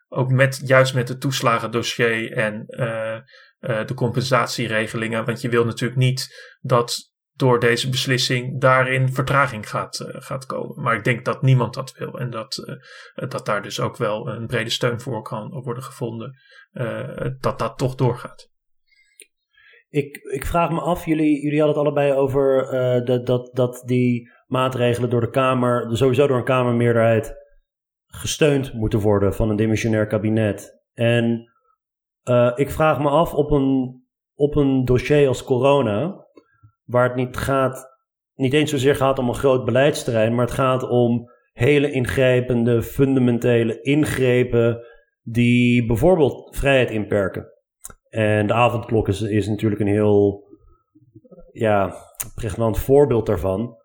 ook met, juist met het toeslagendossier en de compensatieregelingen. Want je wil natuurlijk niet dat door deze beslissing daarin vertraging gaat, uh, gaat komen. Maar ik denk dat niemand dat wil en dat, uh, dat daar dus ook wel een brede steun voor kan worden gevonden. dat dat toch doorgaat. Ik, ik vraag me af, jullie, jullie hadden het allebei over dat, dat, dat die maatregelen door de Kamer, sowieso door een Kamermeerderheid, gesteund moeten worden van een dimissionair kabinet. En uh, ik vraag me af op een, op een dossier als corona, waar het niet gaat, niet eens zozeer gaat om een groot beleidsterrein, maar het gaat om hele ingrijpende, fundamentele ingrepen die bijvoorbeeld vrijheid inperken. En de avondklok is, is natuurlijk een heel ja, pregnant voorbeeld daarvan.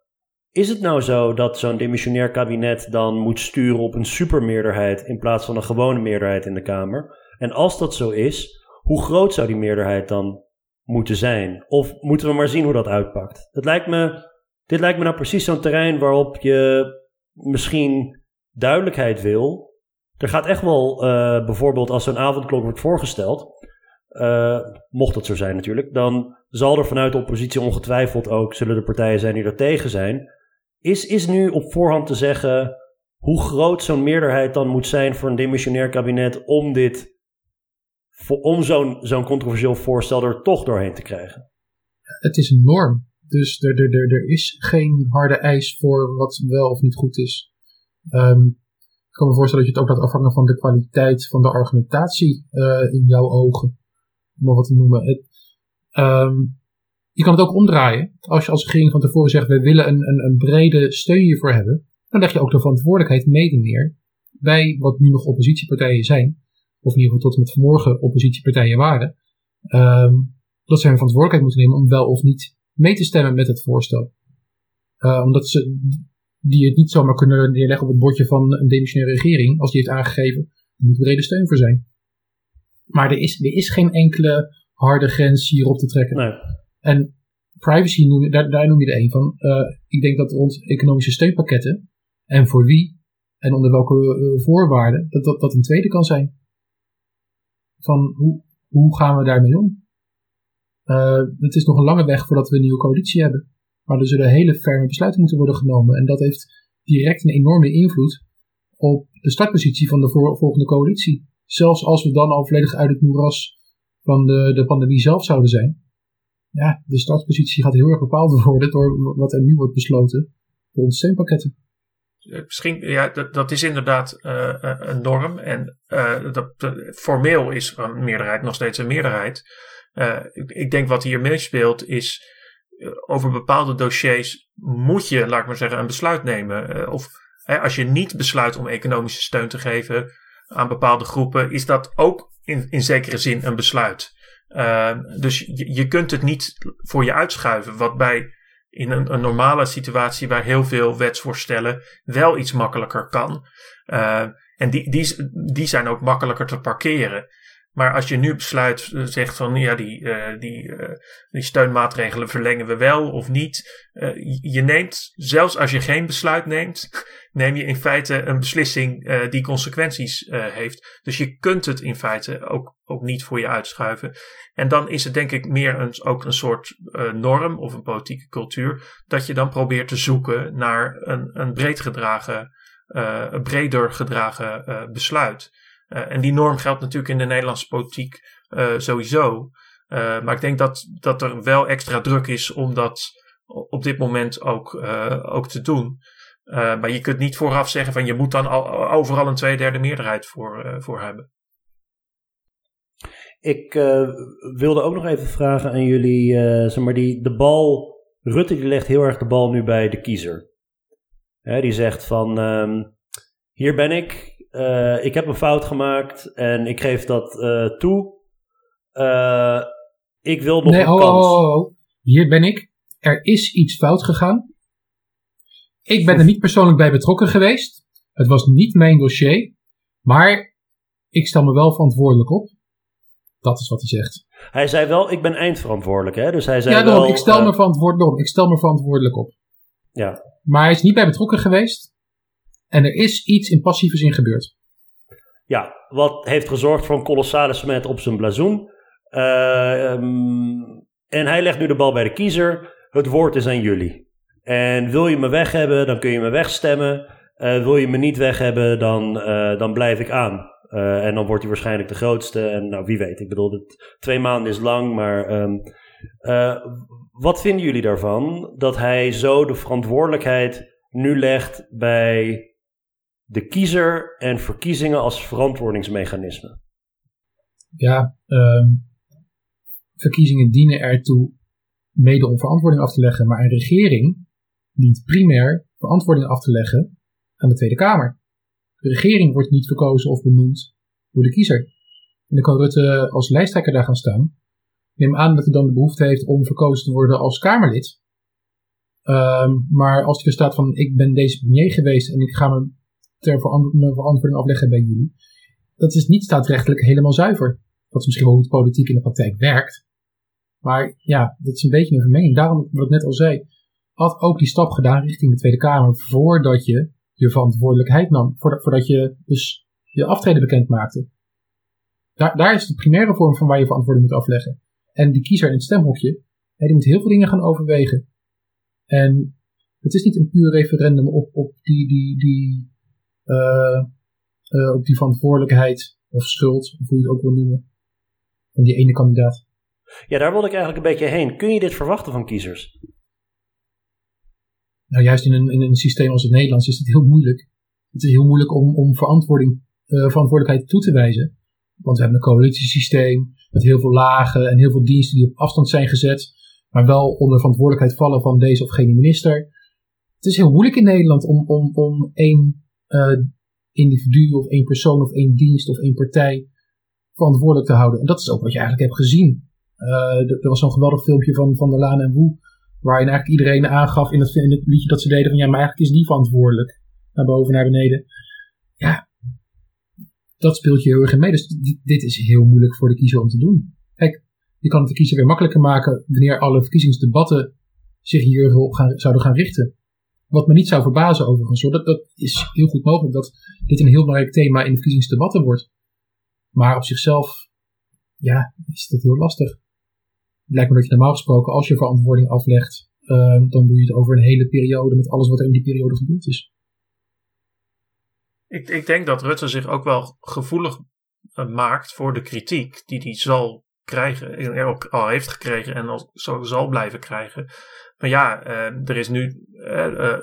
Is het nou zo dat zo'n demissionair kabinet dan moet sturen op een supermeerderheid in plaats van een gewone meerderheid in de Kamer? En als dat zo is, hoe groot zou die meerderheid dan moeten zijn? Of moeten we maar zien hoe dat uitpakt? Dat lijkt me, dit lijkt me nou precies zo'n terrein waarop je misschien duidelijkheid wil. Er gaat echt wel, uh, bijvoorbeeld als zo'n avondklok wordt voorgesteld, uh, mocht dat zo zijn natuurlijk, dan zal er vanuit de oppositie ongetwijfeld ook, zullen er partijen zijn die er tegen zijn. Is, is nu op voorhand te zeggen hoe groot zo'n meerderheid dan moet zijn voor een demissionair kabinet om dit om zo'n zo'n controversieel voorstel er toch doorheen te krijgen? Het is een norm. Dus er, er, er, er is geen harde eis voor wat wel of niet goed is. Um, ik kan me voorstellen dat je het ook laat afhangen van de kwaliteit van de argumentatie uh, in jouw ogen. Om nog wat te noemen. Het, um, je kan het ook omdraaien. Als je als regering van tevoren zegt, we willen een, een, een brede steun hiervoor hebben. Dan leg je ook de verantwoordelijkheid mede neer bij wat nu nog oppositiepartijen zijn of in ieder geval tot en met vanmorgen oppositiepartijen waren, um, dat zij hun verantwoordelijkheid moeten nemen om wel of niet mee te stemmen met het voorstel. Uh, omdat ze die het niet zomaar kunnen neerleggen op het bordje van een demissionaire regering, als die heeft aangegeven, er moet brede steun voor zijn. Maar er is, er is geen enkele harde grens hierop te trekken. Nee. En privacy, noem je, daar, daar noem je er een van. Uh, ik denk dat rond economische steunpakketten, en voor wie, en onder welke uh, voorwaarden, dat, dat dat een tweede kan zijn van hoe, hoe gaan we daarmee om? Uh, het is nog een lange weg voordat we een nieuwe coalitie hebben. Maar er zullen hele ferme besluiten moeten worden genomen. En dat heeft direct een enorme invloed op de startpositie van de volgende coalitie. Zelfs als we dan al volledig uit het moeras van de, de pandemie zelf zouden zijn. Ja, de startpositie gaat heel erg bepaald worden door wat er nu wordt besloten door de steunpakketten. Eh, misschien, ja, dat, dat is inderdaad uh, een norm. En dat, formeel is een meerderheid nog steeds een meerderheid. Ik, ik, denk wat hier meespeelt is. over bepaalde dossiers moet je, laat ik maar zeggen, een besluit nemen. of als je niet besluit om economische steun te geven aan bepaalde groepen, is dat ook in, in zekere zin een besluit. dus je kunt het niet voor je uitschuiven. Wat bij in een, een, normale situatie waar heel veel wetsvoorstellen wel iets makkelijker kan. Uh, en die, die, die zijn ook makkelijker te parkeren. Maar als je nu besluit, uh, zegt van ja, die, uh, die, uh, die steunmaatregelen verlengen we wel of niet. je neemt, zelfs als je geen besluit neemt, neem je in feite een beslissing die consequenties heeft. Dus je kunt het in feite ook, ook niet voor je uitschuiven. En dan is het denk ik meer een, ook een soort norm of een politieke cultuur, dat je dan probeert te zoeken naar een, een breed gedragen, breder gedragen besluit. Uh, en die norm geldt natuurlijk in de Nederlandse politiek uh, sowieso. Uh, maar ik denk dat, dat er wel extra druk is om dat op dit moment ook, ook te doen. maar je kunt niet vooraf zeggen van je moet dan al, overal een tweederde meerderheid voor, voor hebben. Ik wilde ook nog even vragen aan jullie, zeg maar, die, de bal, Rutte legt heel erg de bal nu bij de kiezer. Hè, die zegt van, um, hier ben ik, uh, ik heb een fout gemaakt en ik geef dat uh, toe. Uh, ik wil nog nee, een oh, kans. Oh. Hier ben ik. Er is iets fout gegaan. Ik ben er niet persoonlijk bij betrokken geweest. Het was niet mijn dossier. Maar ik stel me wel verantwoordelijk op. Dat is wat hij zegt. Hij zei wel, ik ben eindverantwoordelijk. Hè? Dus hij zei ja, daarom, wel, ik, stel me verantwoordelijk op. ik stel me verantwoordelijk op. Ja. Maar hij is niet bij betrokken geweest. En er is iets in passieve zin gebeurd. Ja, wat heeft gezorgd voor een kolossale smet op zijn blazoen. Uh, um, en hij legt nu de bal bij de kiezer. Het woord is aan jullie. En wil je me weg hebben, dan kun je me wegstemmen. Uh, wil je me niet weg hebben, dan, uh, dan blijf ik aan. En dan wordt hij waarschijnlijk de grootste. En nou, wie weet. Ik bedoel, het, twee maanden is lang. Maar um, wat vinden jullie daarvan? Dat hij zo de verantwoordelijkheid nu legt bij de kiezer en verkiezingen als verantwoordingsmechanisme? Ja, um, verkiezingen dienen ertoe mede om verantwoording af te leggen, maar een regering dient primair verantwoording af te leggen aan de Tweede Kamer. De regering wordt niet verkozen of benoemd door de kiezer. En dan kan Rutte als lijsttrekker daar gaan staan. Neem aan dat hij dan de behoefte heeft om verkozen te worden als Kamerlid. Um, maar als hij er staat van ik ben deze premier geweest en ik ga me ter verantwoording afleggen bij jullie. Dat is niet staatsrechtelijk helemaal zuiver. Dat is misschien wel hoe het politiek in de praktijk werkt. Maar ja, dat is een beetje een vermenging. Daarom, wat ik net al zei, had ook die stap gedaan richting de Tweede Kamer voordat je je verantwoordelijkheid nam. Voordat je dus je aftreden bekend maakte. Daar, daar is de primaire vorm van waar je verantwoording moet afleggen. En die kiezer in het stemhokje, die moet heel veel dingen gaan overwegen. En het is niet een puur referendum op, op die, die, die op die verantwoordelijkheid of schuld, of hoe je het ook wil noemen, van die ene kandidaat. Ja, daar wilde ik eigenlijk een beetje heen. Kun je dit verwachten van kiezers? Nou, juist in een, in een systeem als het Nederlands is het heel moeilijk. Het is heel moeilijk om, om verantwoording, uh, verantwoordelijkheid toe te wijzen. Want we hebben een coalitiesysteem met heel veel lagen en heel veel diensten die op afstand zijn gezet, maar wel onder verantwoordelijkheid vallen van deze of geen minister. Het is heel moeilijk in Nederland om, om, om één individu of één persoon of één dienst of één partij verantwoordelijk te houden. En dat is ook wat je eigenlijk hebt gezien. Uh, er was zo'n geweldig filmpje van Van der Laan en Woe, waarin eigenlijk iedereen aangaf in het, in het liedje dat ze deden van ja, maar eigenlijk is die verantwoordelijk. Naar boven, naar beneden. Ja, dat speelt je heel erg in mee. Dus dit, dit is heel moeilijk voor de kiezer om te doen. Kijk, je kan het de kiezer weer makkelijker maken wanneer alle verkiezingsdebatten zich hierop gaan, zouden gaan richten. Wat me niet zou verbazen overigens, hoor. Dat, dat is heel goed mogelijk dat dit een heel belangrijk thema in de verkiezingsdebatten wordt. Maar op zichzelf, ja, is dat heel lastig. Het lijkt me dat je normaal gesproken, als je verantwoording aflegt, uh, dan doe je het over een hele periode met alles wat er in die periode gebeurd is. Ik, ik denk dat Rutte zich ook wel gevoelig uh, maakt voor de kritiek die hij zal krijgen, en ook al heeft gekregen en zal blijven krijgen. Maar ja, uh, er is nu, uh,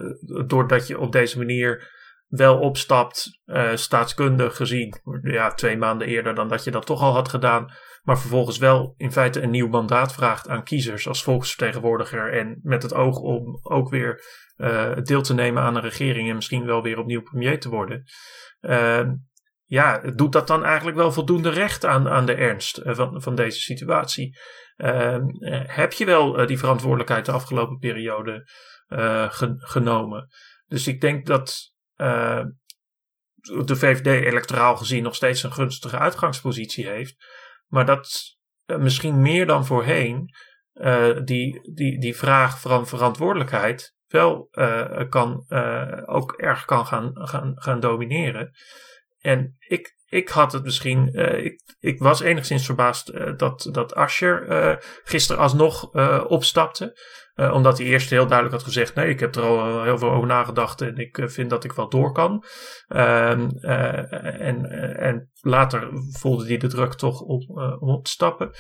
doordat je op deze manier wel opstapt, staatskundig gezien, ja, twee maanden eerder dan dat je dat toch al had gedaan, maar vervolgens wel in feite een nieuw mandaat vraagt aan kiezers als volksvertegenwoordiger en met het oog om ook weer deel te nemen aan een regering en misschien wel weer opnieuw premier te worden. Ehm, ja, doet dat dan eigenlijk wel voldoende recht aan, aan de ernst van, van deze situatie? Uh, heb je wel uh, die verantwoordelijkheid de afgelopen periode ge genomen? Dus ik denk dat de VVD electoraal gezien nog steeds een gunstige uitgangspositie heeft. Maar dat misschien meer dan voorheen die, die, die vraag van verantwoordelijkheid wel kan, ook erg kan gaan, gaan, gaan domineren. En ik, ik had het misschien. Uh, ik, ik was enigszins verbaasd uh, dat, dat Asher uh, gisteren alsnog opstapte. omdat hij eerst heel duidelijk had gezegd: nee, ik heb er al heel veel over nagedacht en ik vind dat ik wel door kan. Ehm, en, en later voelde hij de druk toch op, om op te stappen.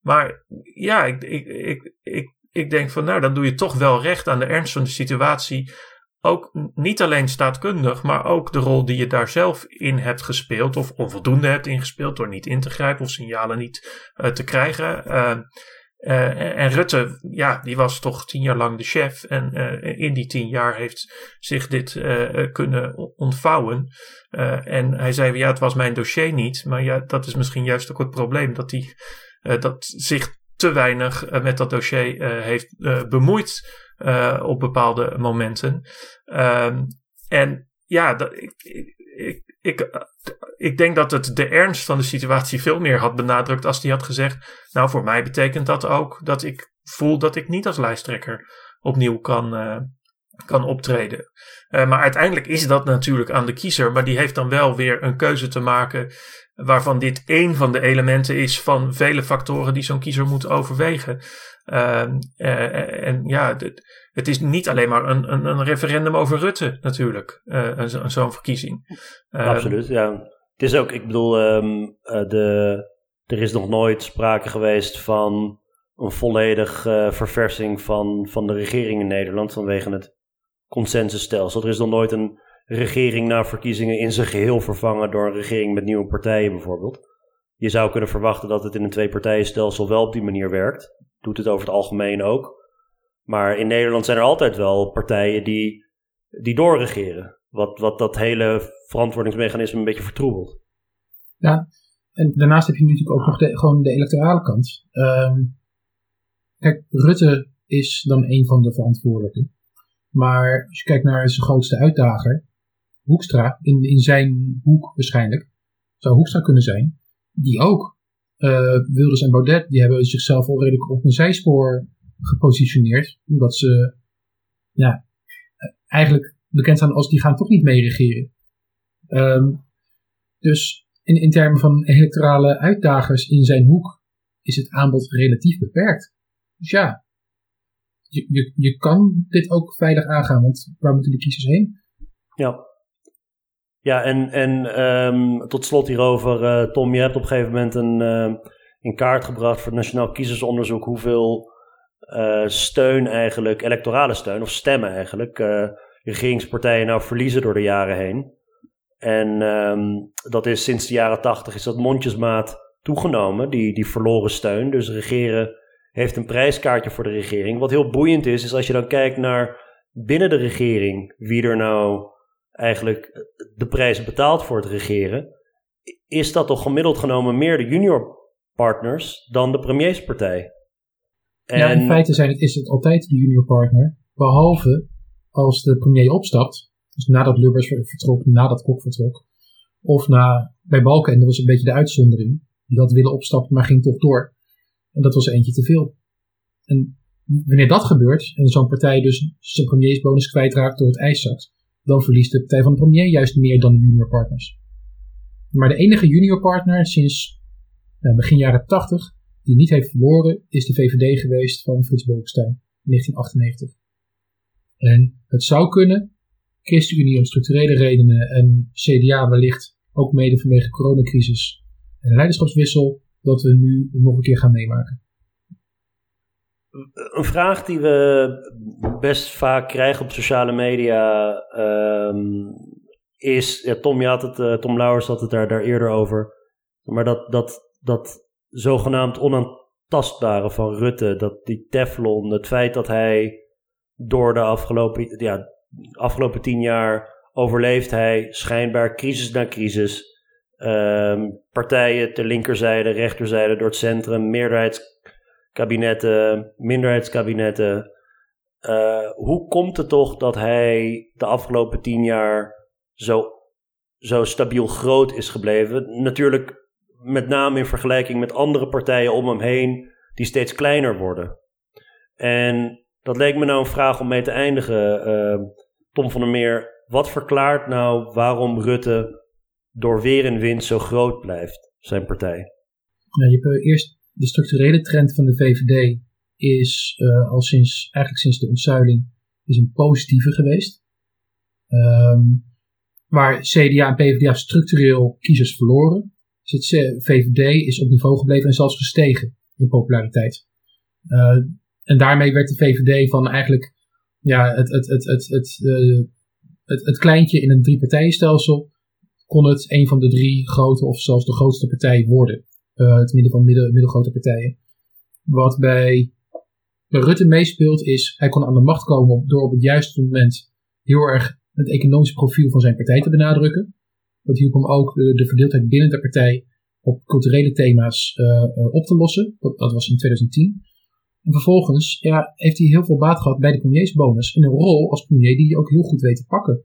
Maar ja, ik, ik, ik, ik, ik denk van nou, dan doe je toch wel recht aan de ernst van de situatie ook niet alleen staatkundig, maar ook de rol die je daar zelf in hebt gespeeld, of onvoldoende hebt ingespeeld door niet in te grijpen of signalen niet uh, te krijgen. Uh, uh, en Rutte, ja, die was toch tien jaar lang de chef. En in die tien jaar heeft zich dit kunnen ontvouwen. en hij zei, ja, het was mijn dossier niet. Maar ja, dat is misschien juist ook het probleem. Dat hij dat zich te weinig met dat dossier heeft bemoeid. Uh, op bepaalde momenten. Um, en ja, dat, ik, ik, ik, ik, denk dat het de ernst van de situatie veel meer had benadrukt als hij had gezegd: Nou, voor mij betekent dat ook dat ik voel dat ik niet als lijsttrekker opnieuw kan, uh, kan optreden. Uh, maar uiteindelijk is dat natuurlijk aan de kiezer, maar die heeft dan wel weer een keuze te maken waarvan dit één van de elementen is van vele factoren die zo'n kiezer moet overwegen. Uh, en ja, het is niet alleen maar een, een, een referendum over Rutte natuurlijk, uh, zo'n verkiezing. Ehm, Absoluut, ja. Het is ook, ik bedoel, um, de, er is nog nooit sprake geweest van een volledige verversing van, van de regering in Nederland vanwege het consensusstelsel. Er is nog nooit een regering na verkiezingen in zijn geheel vervangen door een regering met nieuwe partijen bijvoorbeeld. Je zou kunnen verwachten dat het in een twee-partijenstelsel wel op die manier werkt. Doet het over het algemeen ook. Maar in Nederland zijn er altijd wel partijen die, die doorregeren. Wat, wat dat hele verantwoordingsmechanisme een beetje vertroebelt. Ja, en daarnaast heb je natuurlijk ook nog de, gewoon de electorale kant. Um, kijk, Rutte is dan een van de verantwoordelijken. Maar als je kijkt naar zijn grootste uitdager, Hoekstra, in, in zijn hoek waarschijnlijk, zou Hoekstra kunnen zijn, die ook. Uh, Wilders en Baudet, die hebben zichzelf al redelijk op een zijspoor gepositioneerd. Omdat ze ja, eigenlijk bekend zijn als die gaan toch niet mee regeren. Um, dus in, in termen van electorale uitdagers in zijn hoek is het aanbod relatief beperkt. Dus ja, je, je, je kan dit ook veilig aangaan, want waar moeten de kiezers heen? Ja, ja, en, en um, tot slot hierover, uh, Tom, je hebt op een gegeven moment een, uh, in kaart gebracht voor het Nationaal Kiezersonderzoek hoeveel uh, steun eigenlijk, electorale steun of stemmen eigenlijk, regeringspartijen nou verliezen door de jaren heen. En um, dat is sinds de jaren tachtig is dat mondjesmaat toegenomen, die, die verloren steun. Dus regeren heeft een prijskaartje voor de regering. Wat heel boeiend is, is als je dan kijkt naar binnen de regering, wie er nou eigenlijk de prijs betaalt voor het regeren, is dat toch gemiddeld genomen meer de junior partners dan de premierspartij. En... Ja, in feite zijn het, is het altijd de junior partner, behalve als de premier opstapt, dus nadat Lubbers vertrok, nadat Kok vertrok, of na, bij Balken, en dat was een beetje de uitzondering, die had willen opstappen, maar ging toch door. En dat was eentje te veel. En wanneer dat gebeurt, en zo'n partij dus zijn premiersbonus kwijtraakt door het ijszakt, dan verliest de Partij van de Premier juist meer dan de junior partners. Maar de enige junior partner sinds begin jaren 80 die niet heeft verloren, is de VVD geweest van Frits Bolkestein in 1998. En het zou kunnen, ChristenUnie om structurele redenen en CDA wellicht ook mede vanwege coronacrisis en leiderschapswissel, dat we nu nog een keer gaan meemaken. Een vraag die we best vaak krijgen op sociale media um, is, ja, Tom, je had het, uh, Tom Lauwers had het daar, daar eerder over, maar dat, dat, dat zogenaamd onaantastbare van Rutte, dat die Teflon, het feit dat hij door de afgelopen, ja, afgelopen tien jaar overleeft hij schijnbaar crisis na crisis. Um, partijen ter linkerzijde, rechterzijde, door het centrum, meerderheids kabinetten, minderheidskabinetten. Uh, hoe komt het toch dat hij de afgelopen tien jaar zo, zo stabiel groot is gebleven. Natuurlijk met name in vergelijking met andere partijen om hem heen die steeds kleiner worden. En dat leek me nou een vraag om mee te eindigen. Uh, Tom van der Meer, wat verklaart nou waarom Rutte door weer en wind zo groot blijft, zijn partij? Nou, je hebt eerst de structurele trend van de VVD is uh, al sinds, eigenlijk sinds de ontzuiling, is een positieve geweest. Um, waar CDA en PvdA structureel kiezers verloren. Dus het VVD is op niveau gebleven en zelfs gestegen in populariteit. Uh, en daarmee werd de VVD van eigenlijk ja, het, het, het, het, het, uh, het, het kleintje in een driepartijenstelsel kon het een van de drie grote of zelfs de grootste partij worden. Uh, het midden van middelgrote partijen. Wat bij, Rutte meespeelt is, hij kon aan de macht komen door op het juiste moment heel erg het economisch profiel van zijn partij te benadrukken. Dat hielp hem ook de, de verdeeldheid binnen de partij op culturele thema's uh, op te lossen. Dat, dat, was in 2010. En vervolgens heeft hij heel veel baat gehad bij de premiersbonus. En een rol als premier die hij ook heel goed weet te pakken.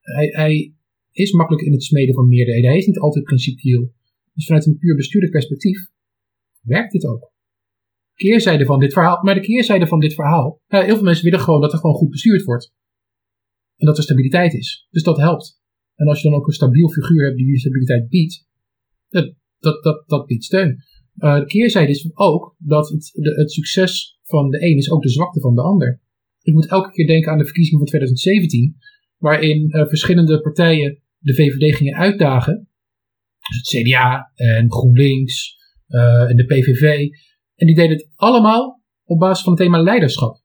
Hij, hij is makkelijk in het smeden van meerderheden. Hij is niet altijd principieel. Dus vanuit een puur bestuurlijk perspectief werkt dit ook. Keerzijde van dit verhaal. Maar de keerzijde van dit verhaal. Heel veel mensen willen gewoon dat er gewoon goed bestuurd wordt. En dat er stabiliteit is. Dus dat helpt. En als je dan ook een stabiel figuur hebt die je stabiliteit biedt, dat, dat, dat, dat biedt steun. Uh, de keerzijde is ook dat het, de, het succes van de een is ook de zwakte van de ander. Ik moet elke keer denken aan de verkiezingen van 2017, waarin uh, verschillende partijen de VVD gingen uitdagen. Dus het CDA en GroenLinks uh, en de PVV. En die deden het allemaal op basis van het thema leiderschap.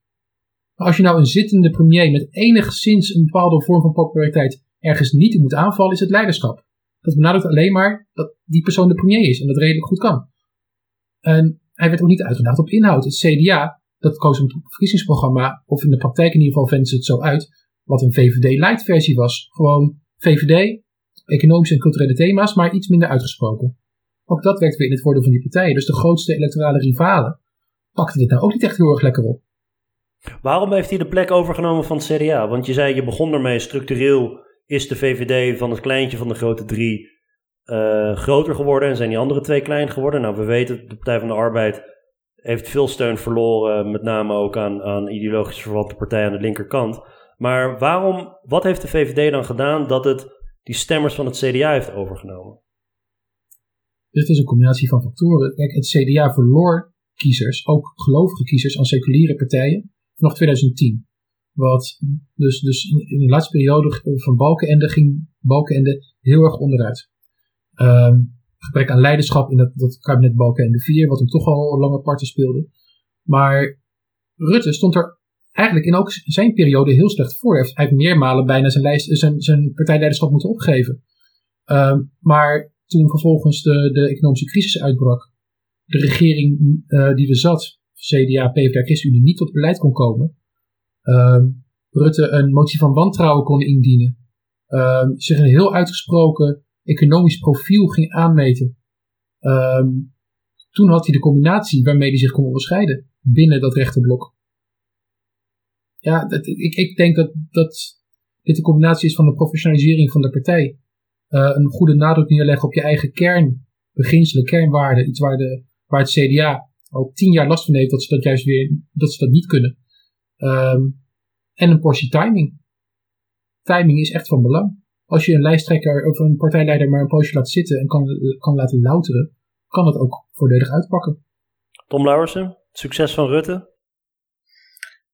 Maar als je nou een zittende premier met enigszins een bepaalde vorm van populariteit ergens niet moet aanvallen, is het leiderschap. Dat benadrukt alleen maar dat die persoon de premier is en dat redelijk goed kan. En hij werd ook niet uitgedaagd op inhoud. Het CDA, dat koos een verkiezingsprogramma, of in de praktijk in ieder geval venden ze het zo uit, wat een VVD-light versie was. Gewoon VVD, economische en culturele thema's, maar iets minder uitgesproken. Ook dat werkt weer in het voordeel van die partijen. Dus de grootste electorale rivalen pakten dit nou ook niet echt heel erg lekker op. Waarom heeft hij de plek overgenomen van het CDA? Want je zei, je begon ermee structureel is de VVD van het kleintje van de grote drie uh, groter geworden en zijn die andere twee klein geworden. Nou, we weten, de Partij van de Arbeid heeft veel steun verloren, met name ook aan, aan ideologisch verwante partijen aan de linkerkant. Maar waarom, wat heeft de VVD dan gedaan dat het die stemmers van het CDA heeft overgenomen? Dit is een combinatie van factoren. Kijk, het CDA verloor kiezers, ook gelovige kiezers, aan seculiere partijen, nog 2010. Wat dus, dus in, de laatste periode van Balkenende ging Balkenende heel erg onderuit. Um, gebrek aan leiderschap in dat, dat kabinet Balkenende 4, wat hem toch al lange parten speelde. Maar Rutte stond er eigenlijk in ook zijn periode heel slecht voor. Heeft, hij heeft meermalen bijna zijn, lijst, zijn, zijn partijleiderschap moeten opgeven. Um, maar toen vervolgens de, de economische crisis uitbrak, de regering uh, die er zat, CDA, PvdA, ChristenUnie, niet tot beleid kon komen, um, Rutte een motie van wantrouwen kon indienen, um, zich een heel uitgesproken economisch profiel ging aanmeten. Toen had hij de combinatie waarmee hij zich kon onderscheiden binnen dat rechterblok. Ja, dat, ik, ik denk dat, dat dit een combinatie is van de professionalisering van de partij. Uh, een goede nadruk neerleggen op je eigen kern, beginselen, kernwaarden. Iets waar, de, waar het CDA al tien jaar last van heeft dat ze dat juist weer dat ze dat niet kunnen. Um, en een portie timing. Timing is echt van belang. Als je een lijsttrekker of een partijleider maar een poosje laat zitten en kan, kan laten louteren, kan het ook voordelig uitpakken. Tom Lauwersen, succes van Rutte?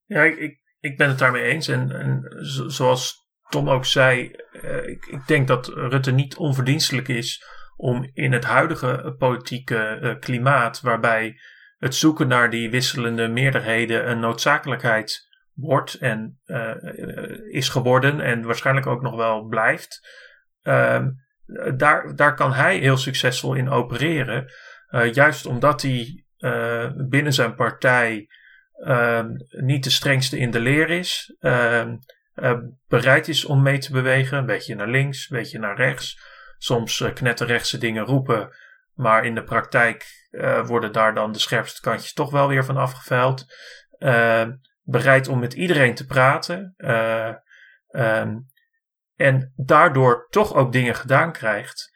Ja, ik, ik ben het daarmee eens. En, en zoals Tom ook zei, uh, ik, ik, denk dat Rutte niet onverdienstelijk is om in het huidige politieke uh, klimaat, waarbij het zoeken naar die wisselende meerderheden een noodzakelijkheid wordt en is geworden en waarschijnlijk ook nog wel blijft. Uh, daar, daar kan hij heel succesvol in opereren. Juist omdat hij binnen zijn partij ehm, niet de strengste in de leer is. Ehm, bereid is om mee te bewegen. Een beetje naar links, een beetje naar rechts. Soms knetterrechtse dingen roepen. Maar in de praktijk worden daar dan de scherpste kantjes toch wel weer van afgeveild. Uh, bereid om met iedereen te praten. En daardoor toch ook dingen gedaan krijgt.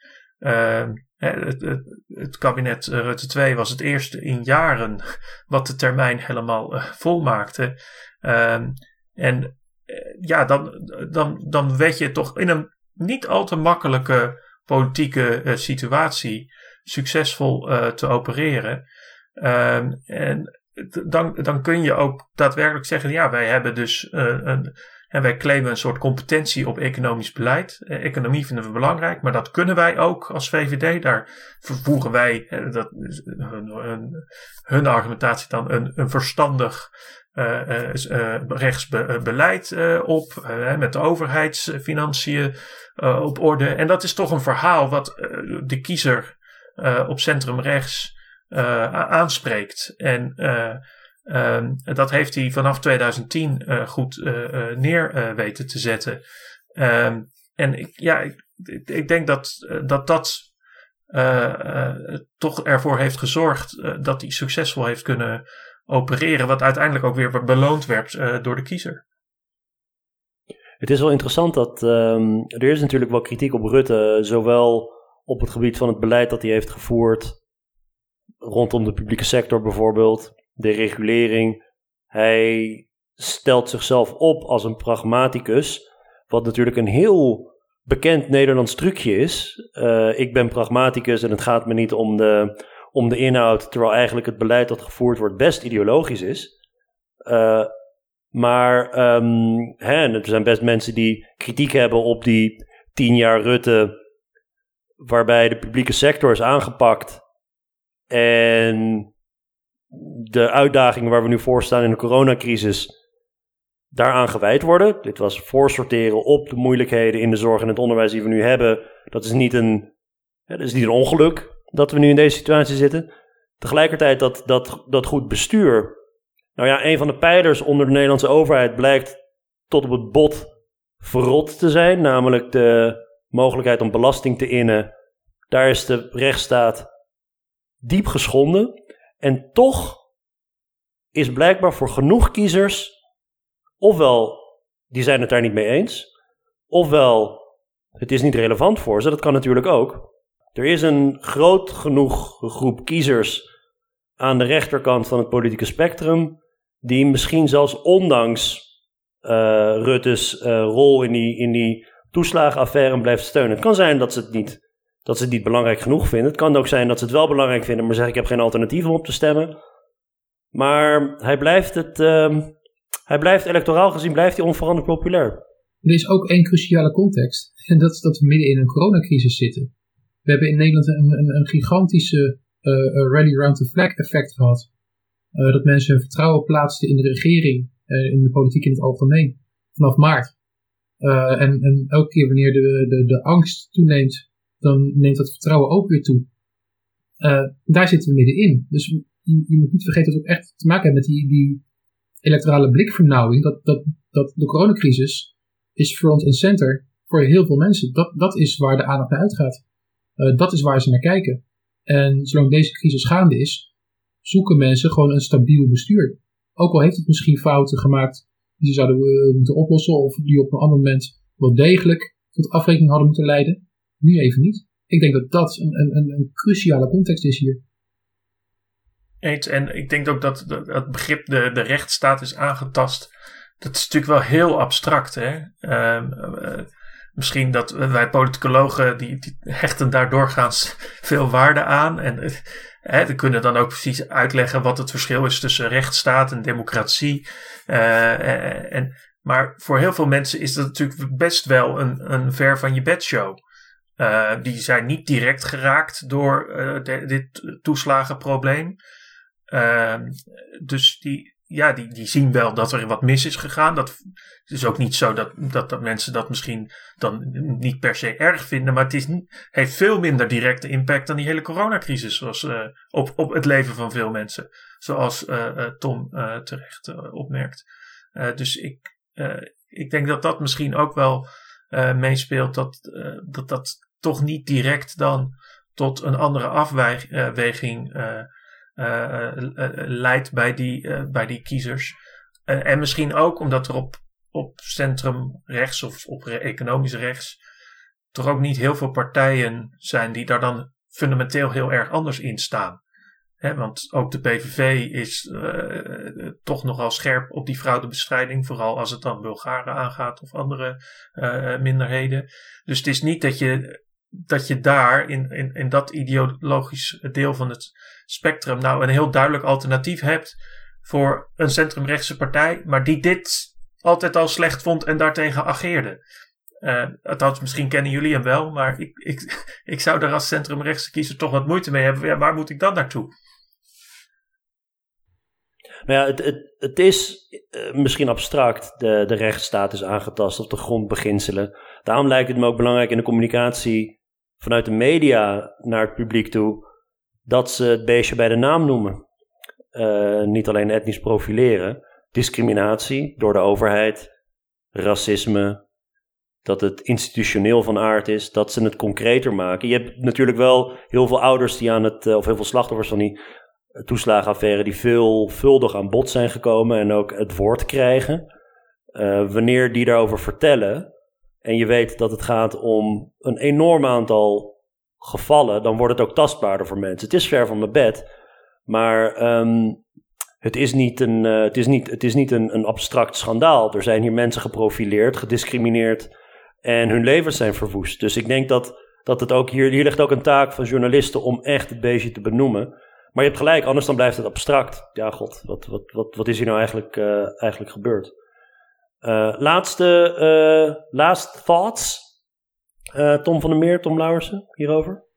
Het, kabinet Rutte 2 was het eerste in jaren wat de termijn helemaal uh, volmaakte. Ehm, en ja, dan, dan, dan weet je toch in een niet al te makkelijke politieke situatie succesvol te opereren. Ehm, en dan, dan kun je ook daadwerkelijk zeggen: ja, wij hebben dus een en wij claimen een soort competentie op economisch beleid. Eh, economie vinden we belangrijk, maar dat kunnen wij ook als VVD. Daar vervoeren wij, eh, dat hun, hun, argumentatie dan, een, een verstandig uh, rechtsbeleid op. met de overheidsfinanciën op orde. En dat is toch een verhaal wat de kiezer op centrum rechts aanspreekt. En Um, dat heeft hij vanaf 2010 uh, eh, goed uh, neer weten te zetten. Um, en ik, ja, ik, ik, denk dat dat, dat toch ervoor heeft gezorgd dat hij succesvol heeft kunnen opereren. Wat uiteindelijk ook weer beloond werd door de kiezer. Het is wel interessant dat um, er is natuurlijk wel kritiek op Rutte, zowel op het gebied van het beleid dat hij heeft gevoerd, rondom de publieke sector bijvoorbeeld, de regulering. Hij stelt zichzelf op als een pragmaticus, wat natuurlijk een heel bekend Nederlands trucje is. Uh, ik ben pragmaticus en het gaat me niet om de, om de inhoud, terwijl eigenlijk het beleid dat gevoerd wordt best ideologisch is. Uh, maar um, hè, er zijn best mensen die kritiek hebben op die tien jaar Rutte, waarbij de publieke sector is aangepakt en de uitdagingen waar we nu voor staan in de coronacrisis daaraan gewijd worden. Dit was voorsorteren op de moeilijkheden in de zorg en het onderwijs die we nu hebben. Dat is niet een, dat is niet een ongeluk dat we nu in deze situatie zitten. Tegelijkertijd dat, dat, dat goed bestuur. Nou ja, een van de pijlers onder de Nederlandse overheid blijkt tot op het bot verrot te zijn. Namelijk de mogelijkheid om belasting te innen. Daar is de rechtsstaat diep geschonden. En toch is blijkbaar voor genoeg kiezers, ofwel die zijn het daar niet mee eens, ofwel het is niet relevant voor ze, dat kan natuurlijk ook. Er is een groot genoeg groep kiezers aan de rechterkant van het politieke spectrum, die misschien zelfs ondanks uh, Rutte's uh, rol in die, in die toeslagenaffaire blijft steunen. Het kan zijn dat ze het niet dat ze het niet belangrijk genoeg vinden. Het kan ook zijn dat ze het wel belangrijk vinden, maar zeggen ik heb geen alternatief om op te stemmen. Maar hij blijft het, uh, hij blijft electoraal gezien blijft hij onveranderd populair. Er is ook één cruciale context. En dat is dat we midden in een coronacrisis zitten. We hebben in Nederland een, een, een gigantische uh, rally round the flag effect gehad. Uh, dat mensen hun vertrouwen plaatsten in de regering, in de politiek in het algemeen, vanaf maart. en, en elke keer wanneer de, de, de angst toeneemt dan neemt dat vertrouwen ook weer toe. Uh, daar zitten we middenin. Dus je, je, moet niet vergeten dat we echt te maken hebben met die, die electorale blikvernauwing. Dat, dat, dat de coronacrisis is front en center voor heel veel mensen. Dat, dat is waar de aandacht naar uitgaat. Uh, dat is waar ze naar kijken. En zolang deze crisis gaande is, zoeken mensen gewoon een stabiel bestuur. Ook al heeft het misschien fouten gemaakt die ze zouden uh, moeten oplossen, of die op een ander moment wel degelijk tot afrekening hadden moeten leiden nu even niet. Ik denk dat dat een, een, een cruciale context is hier. Eens, en ik denk ook dat het begrip de, de rechtsstaat is aangetast. Dat is natuurlijk wel heel abstract. Hè? Ehm, eh, misschien dat wij politicologen die, die, hechten daar doorgaans veel waarde aan. En uh, hè, we kunnen dan ook precies uitleggen wat het verschil is tussen rechtsstaat en democratie. Uh, en, maar voor heel veel mensen is dat natuurlijk best wel een, een ver van je bedshow. Uh, die zijn niet direct geraakt door uh, dit toeslagenprobleem. Uh, dus die, ja, die, die zien wel dat er wat mis is gegaan. Dat het is ook niet zo dat, dat, dat mensen dat misschien dan niet per se erg vinden. Maar het is heeft veel minder directe impact dan die hele coronacrisis. Zoals, uh, op, op het leven van veel mensen. Zoals Tom terecht opmerkt. dus ik, ik denk dat dat misschien ook wel meespeelt. Dat, dat dat toch niet direct dan tot een andere afweging uh, uh, leidt bij die, bij die kiezers. en misschien ook omdat er op, op centrum rechts of op economisch rechts toch ook niet heel veel partijen zijn die daar dan fundamenteel heel erg anders in staan. want ook de PVV is toch nogal scherp op die fraudebestrijding, vooral als het dan Bulgaren aangaat of andere minderheden. Dus het is niet dat je, dat je daar in, in, in dat ideologisch deel van het spectrum nou een heel duidelijk alternatief hebt voor een centrumrechtse partij, maar die dit altijd al slecht vond en daartegen ageerde. Uh, misschien kennen jullie hem wel, maar ik, ik, ik zou daar als centrumrechtse kiezer toch wat moeite mee hebben. Waar moet ik dan naartoe? Nou ja, het, het, het is uh, misschien abstract, de, de rechtsstaat is aangetast of de grondbeginselen. Daarom lijkt het me ook belangrijk in de communicatie vanuit de media naar het publiek toe, dat ze het beestje bij de naam noemen. Uh, niet alleen etnisch profileren, discriminatie door de overheid, racisme, dat het institutioneel van aard is, dat ze het concreter maken. Je hebt natuurlijk wel heel veel ouders die aan het, of heel veel slachtoffers van die toeslagenaffaire, die veelvuldig aan bod zijn gekomen en ook het woord krijgen. Wanneer die daarover vertellen en je weet dat het gaat om een enorm aantal gevallen, dan wordt het ook tastbaarder voor mensen. Het is ver van mijn bed, maar um, het is niet, een, uh, het is niet, het is niet een, een abstract schandaal. Er zijn hier mensen geprofileerd, gediscrimineerd en hun levens zijn verwoest. Dus ik denk dat, dat het ook hier, hier ligt ook een taak van journalisten om echt het beestje te benoemen. Maar je hebt gelijk, anders dan blijft het abstract. Ja, god, wat, wat, wat, wat is hier nou eigenlijk, uh, eigenlijk gebeurd? Uh, laatste, uh, last thoughts? Tom van der Meer, Tom Lauwersen, hierover?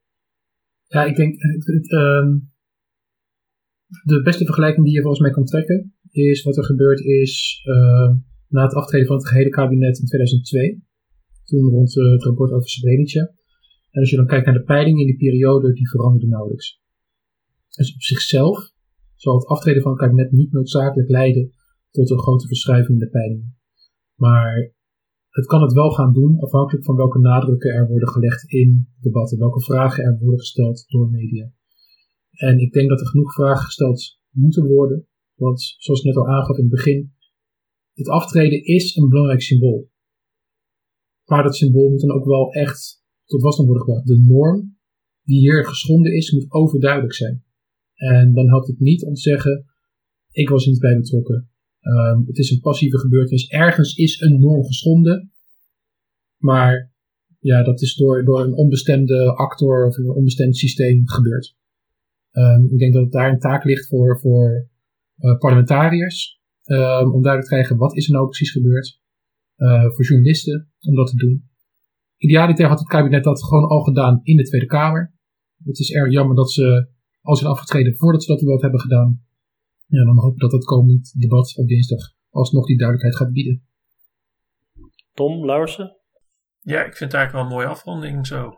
Ja, ik denk, het, um, de beste vergelijking die je volgens mij kan trekken, is wat er gebeurd is na het aftreden van het gehele kabinet in 2002 toen rond het rapport over Srebrenica. En als je dan kijkt naar de peilingen in die periode, die veranderden nauwelijks. Dus op zichzelf zal het aftreden van het kabinet niet noodzakelijk leiden tot een grote verschuiving in de peilingen. Maar het kan het wel gaan doen, afhankelijk van welke nadrukken er worden gelegd in debatten, welke vragen er worden gesteld door media. En ik denk dat er genoeg vragen gesteld moeten worden, want zoals ik net al aangaf in het begin, het aftreden is een belangrijk symbool. Maar dat symbool moet dan ook wel echt tot wasdom worden gebracht. De norm die hier geschonden is, moet overduidelijk zijn. En dan helpt het niet om te zeggen: ik was niet bij betrokken. Um, het is een passieve gebeurtenis. Ergens is een norm geschonden. Maar ja, dat is door, door een onbestemde actor of een onbestemd systeem gebeurd. Um, ik denk dat het daar een taak ligt voor, voor uh, parlementariërs. Um, om duidelijk te krijgen wat is er nou precies gebeurd. Uh, voor journalisten om dat te doen. Idealiter had het kabinet dat gewoon al gedaan in de Tweede Kamer. Het is erg jammer dat ze al zijn afgetreden voordat ze dat überhaupt hebben gedaan. Ja, dan hoop ik dat het komend debat op dinsdag alsnog die duidelijkheid gaat bieden. Tom Larsen? Ja, ik vind het eigenlijk wel een mooie afronding zo.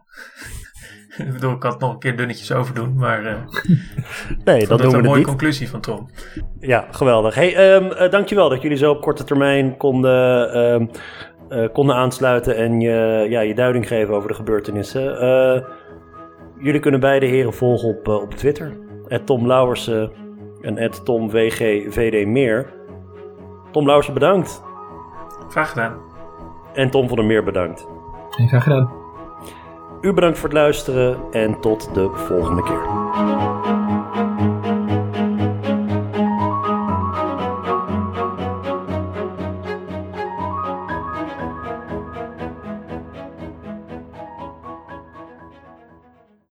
ik bedoel, ik kan het nog een keer dunnetjes over doen, maar uh, nee, dat doen we een mooie niet. conclusie van Tom. Ja, geweldig. Hey, um, uh, dankjewel dat jullie zo op korte termijn konden, um, uh, konden aansluiten en je, ja, je duiding geven over de gebeurtenissen. jullie kunnen beide heren volgen op, op Twitter. Tom Lauwersen en Tom VG Meer. Tom Lauwersen bedankt. Graag gedaan. En Tom van der Meer bedankt. En graag gedaan. U bedankt voor het luisteren en tot de volgende keer.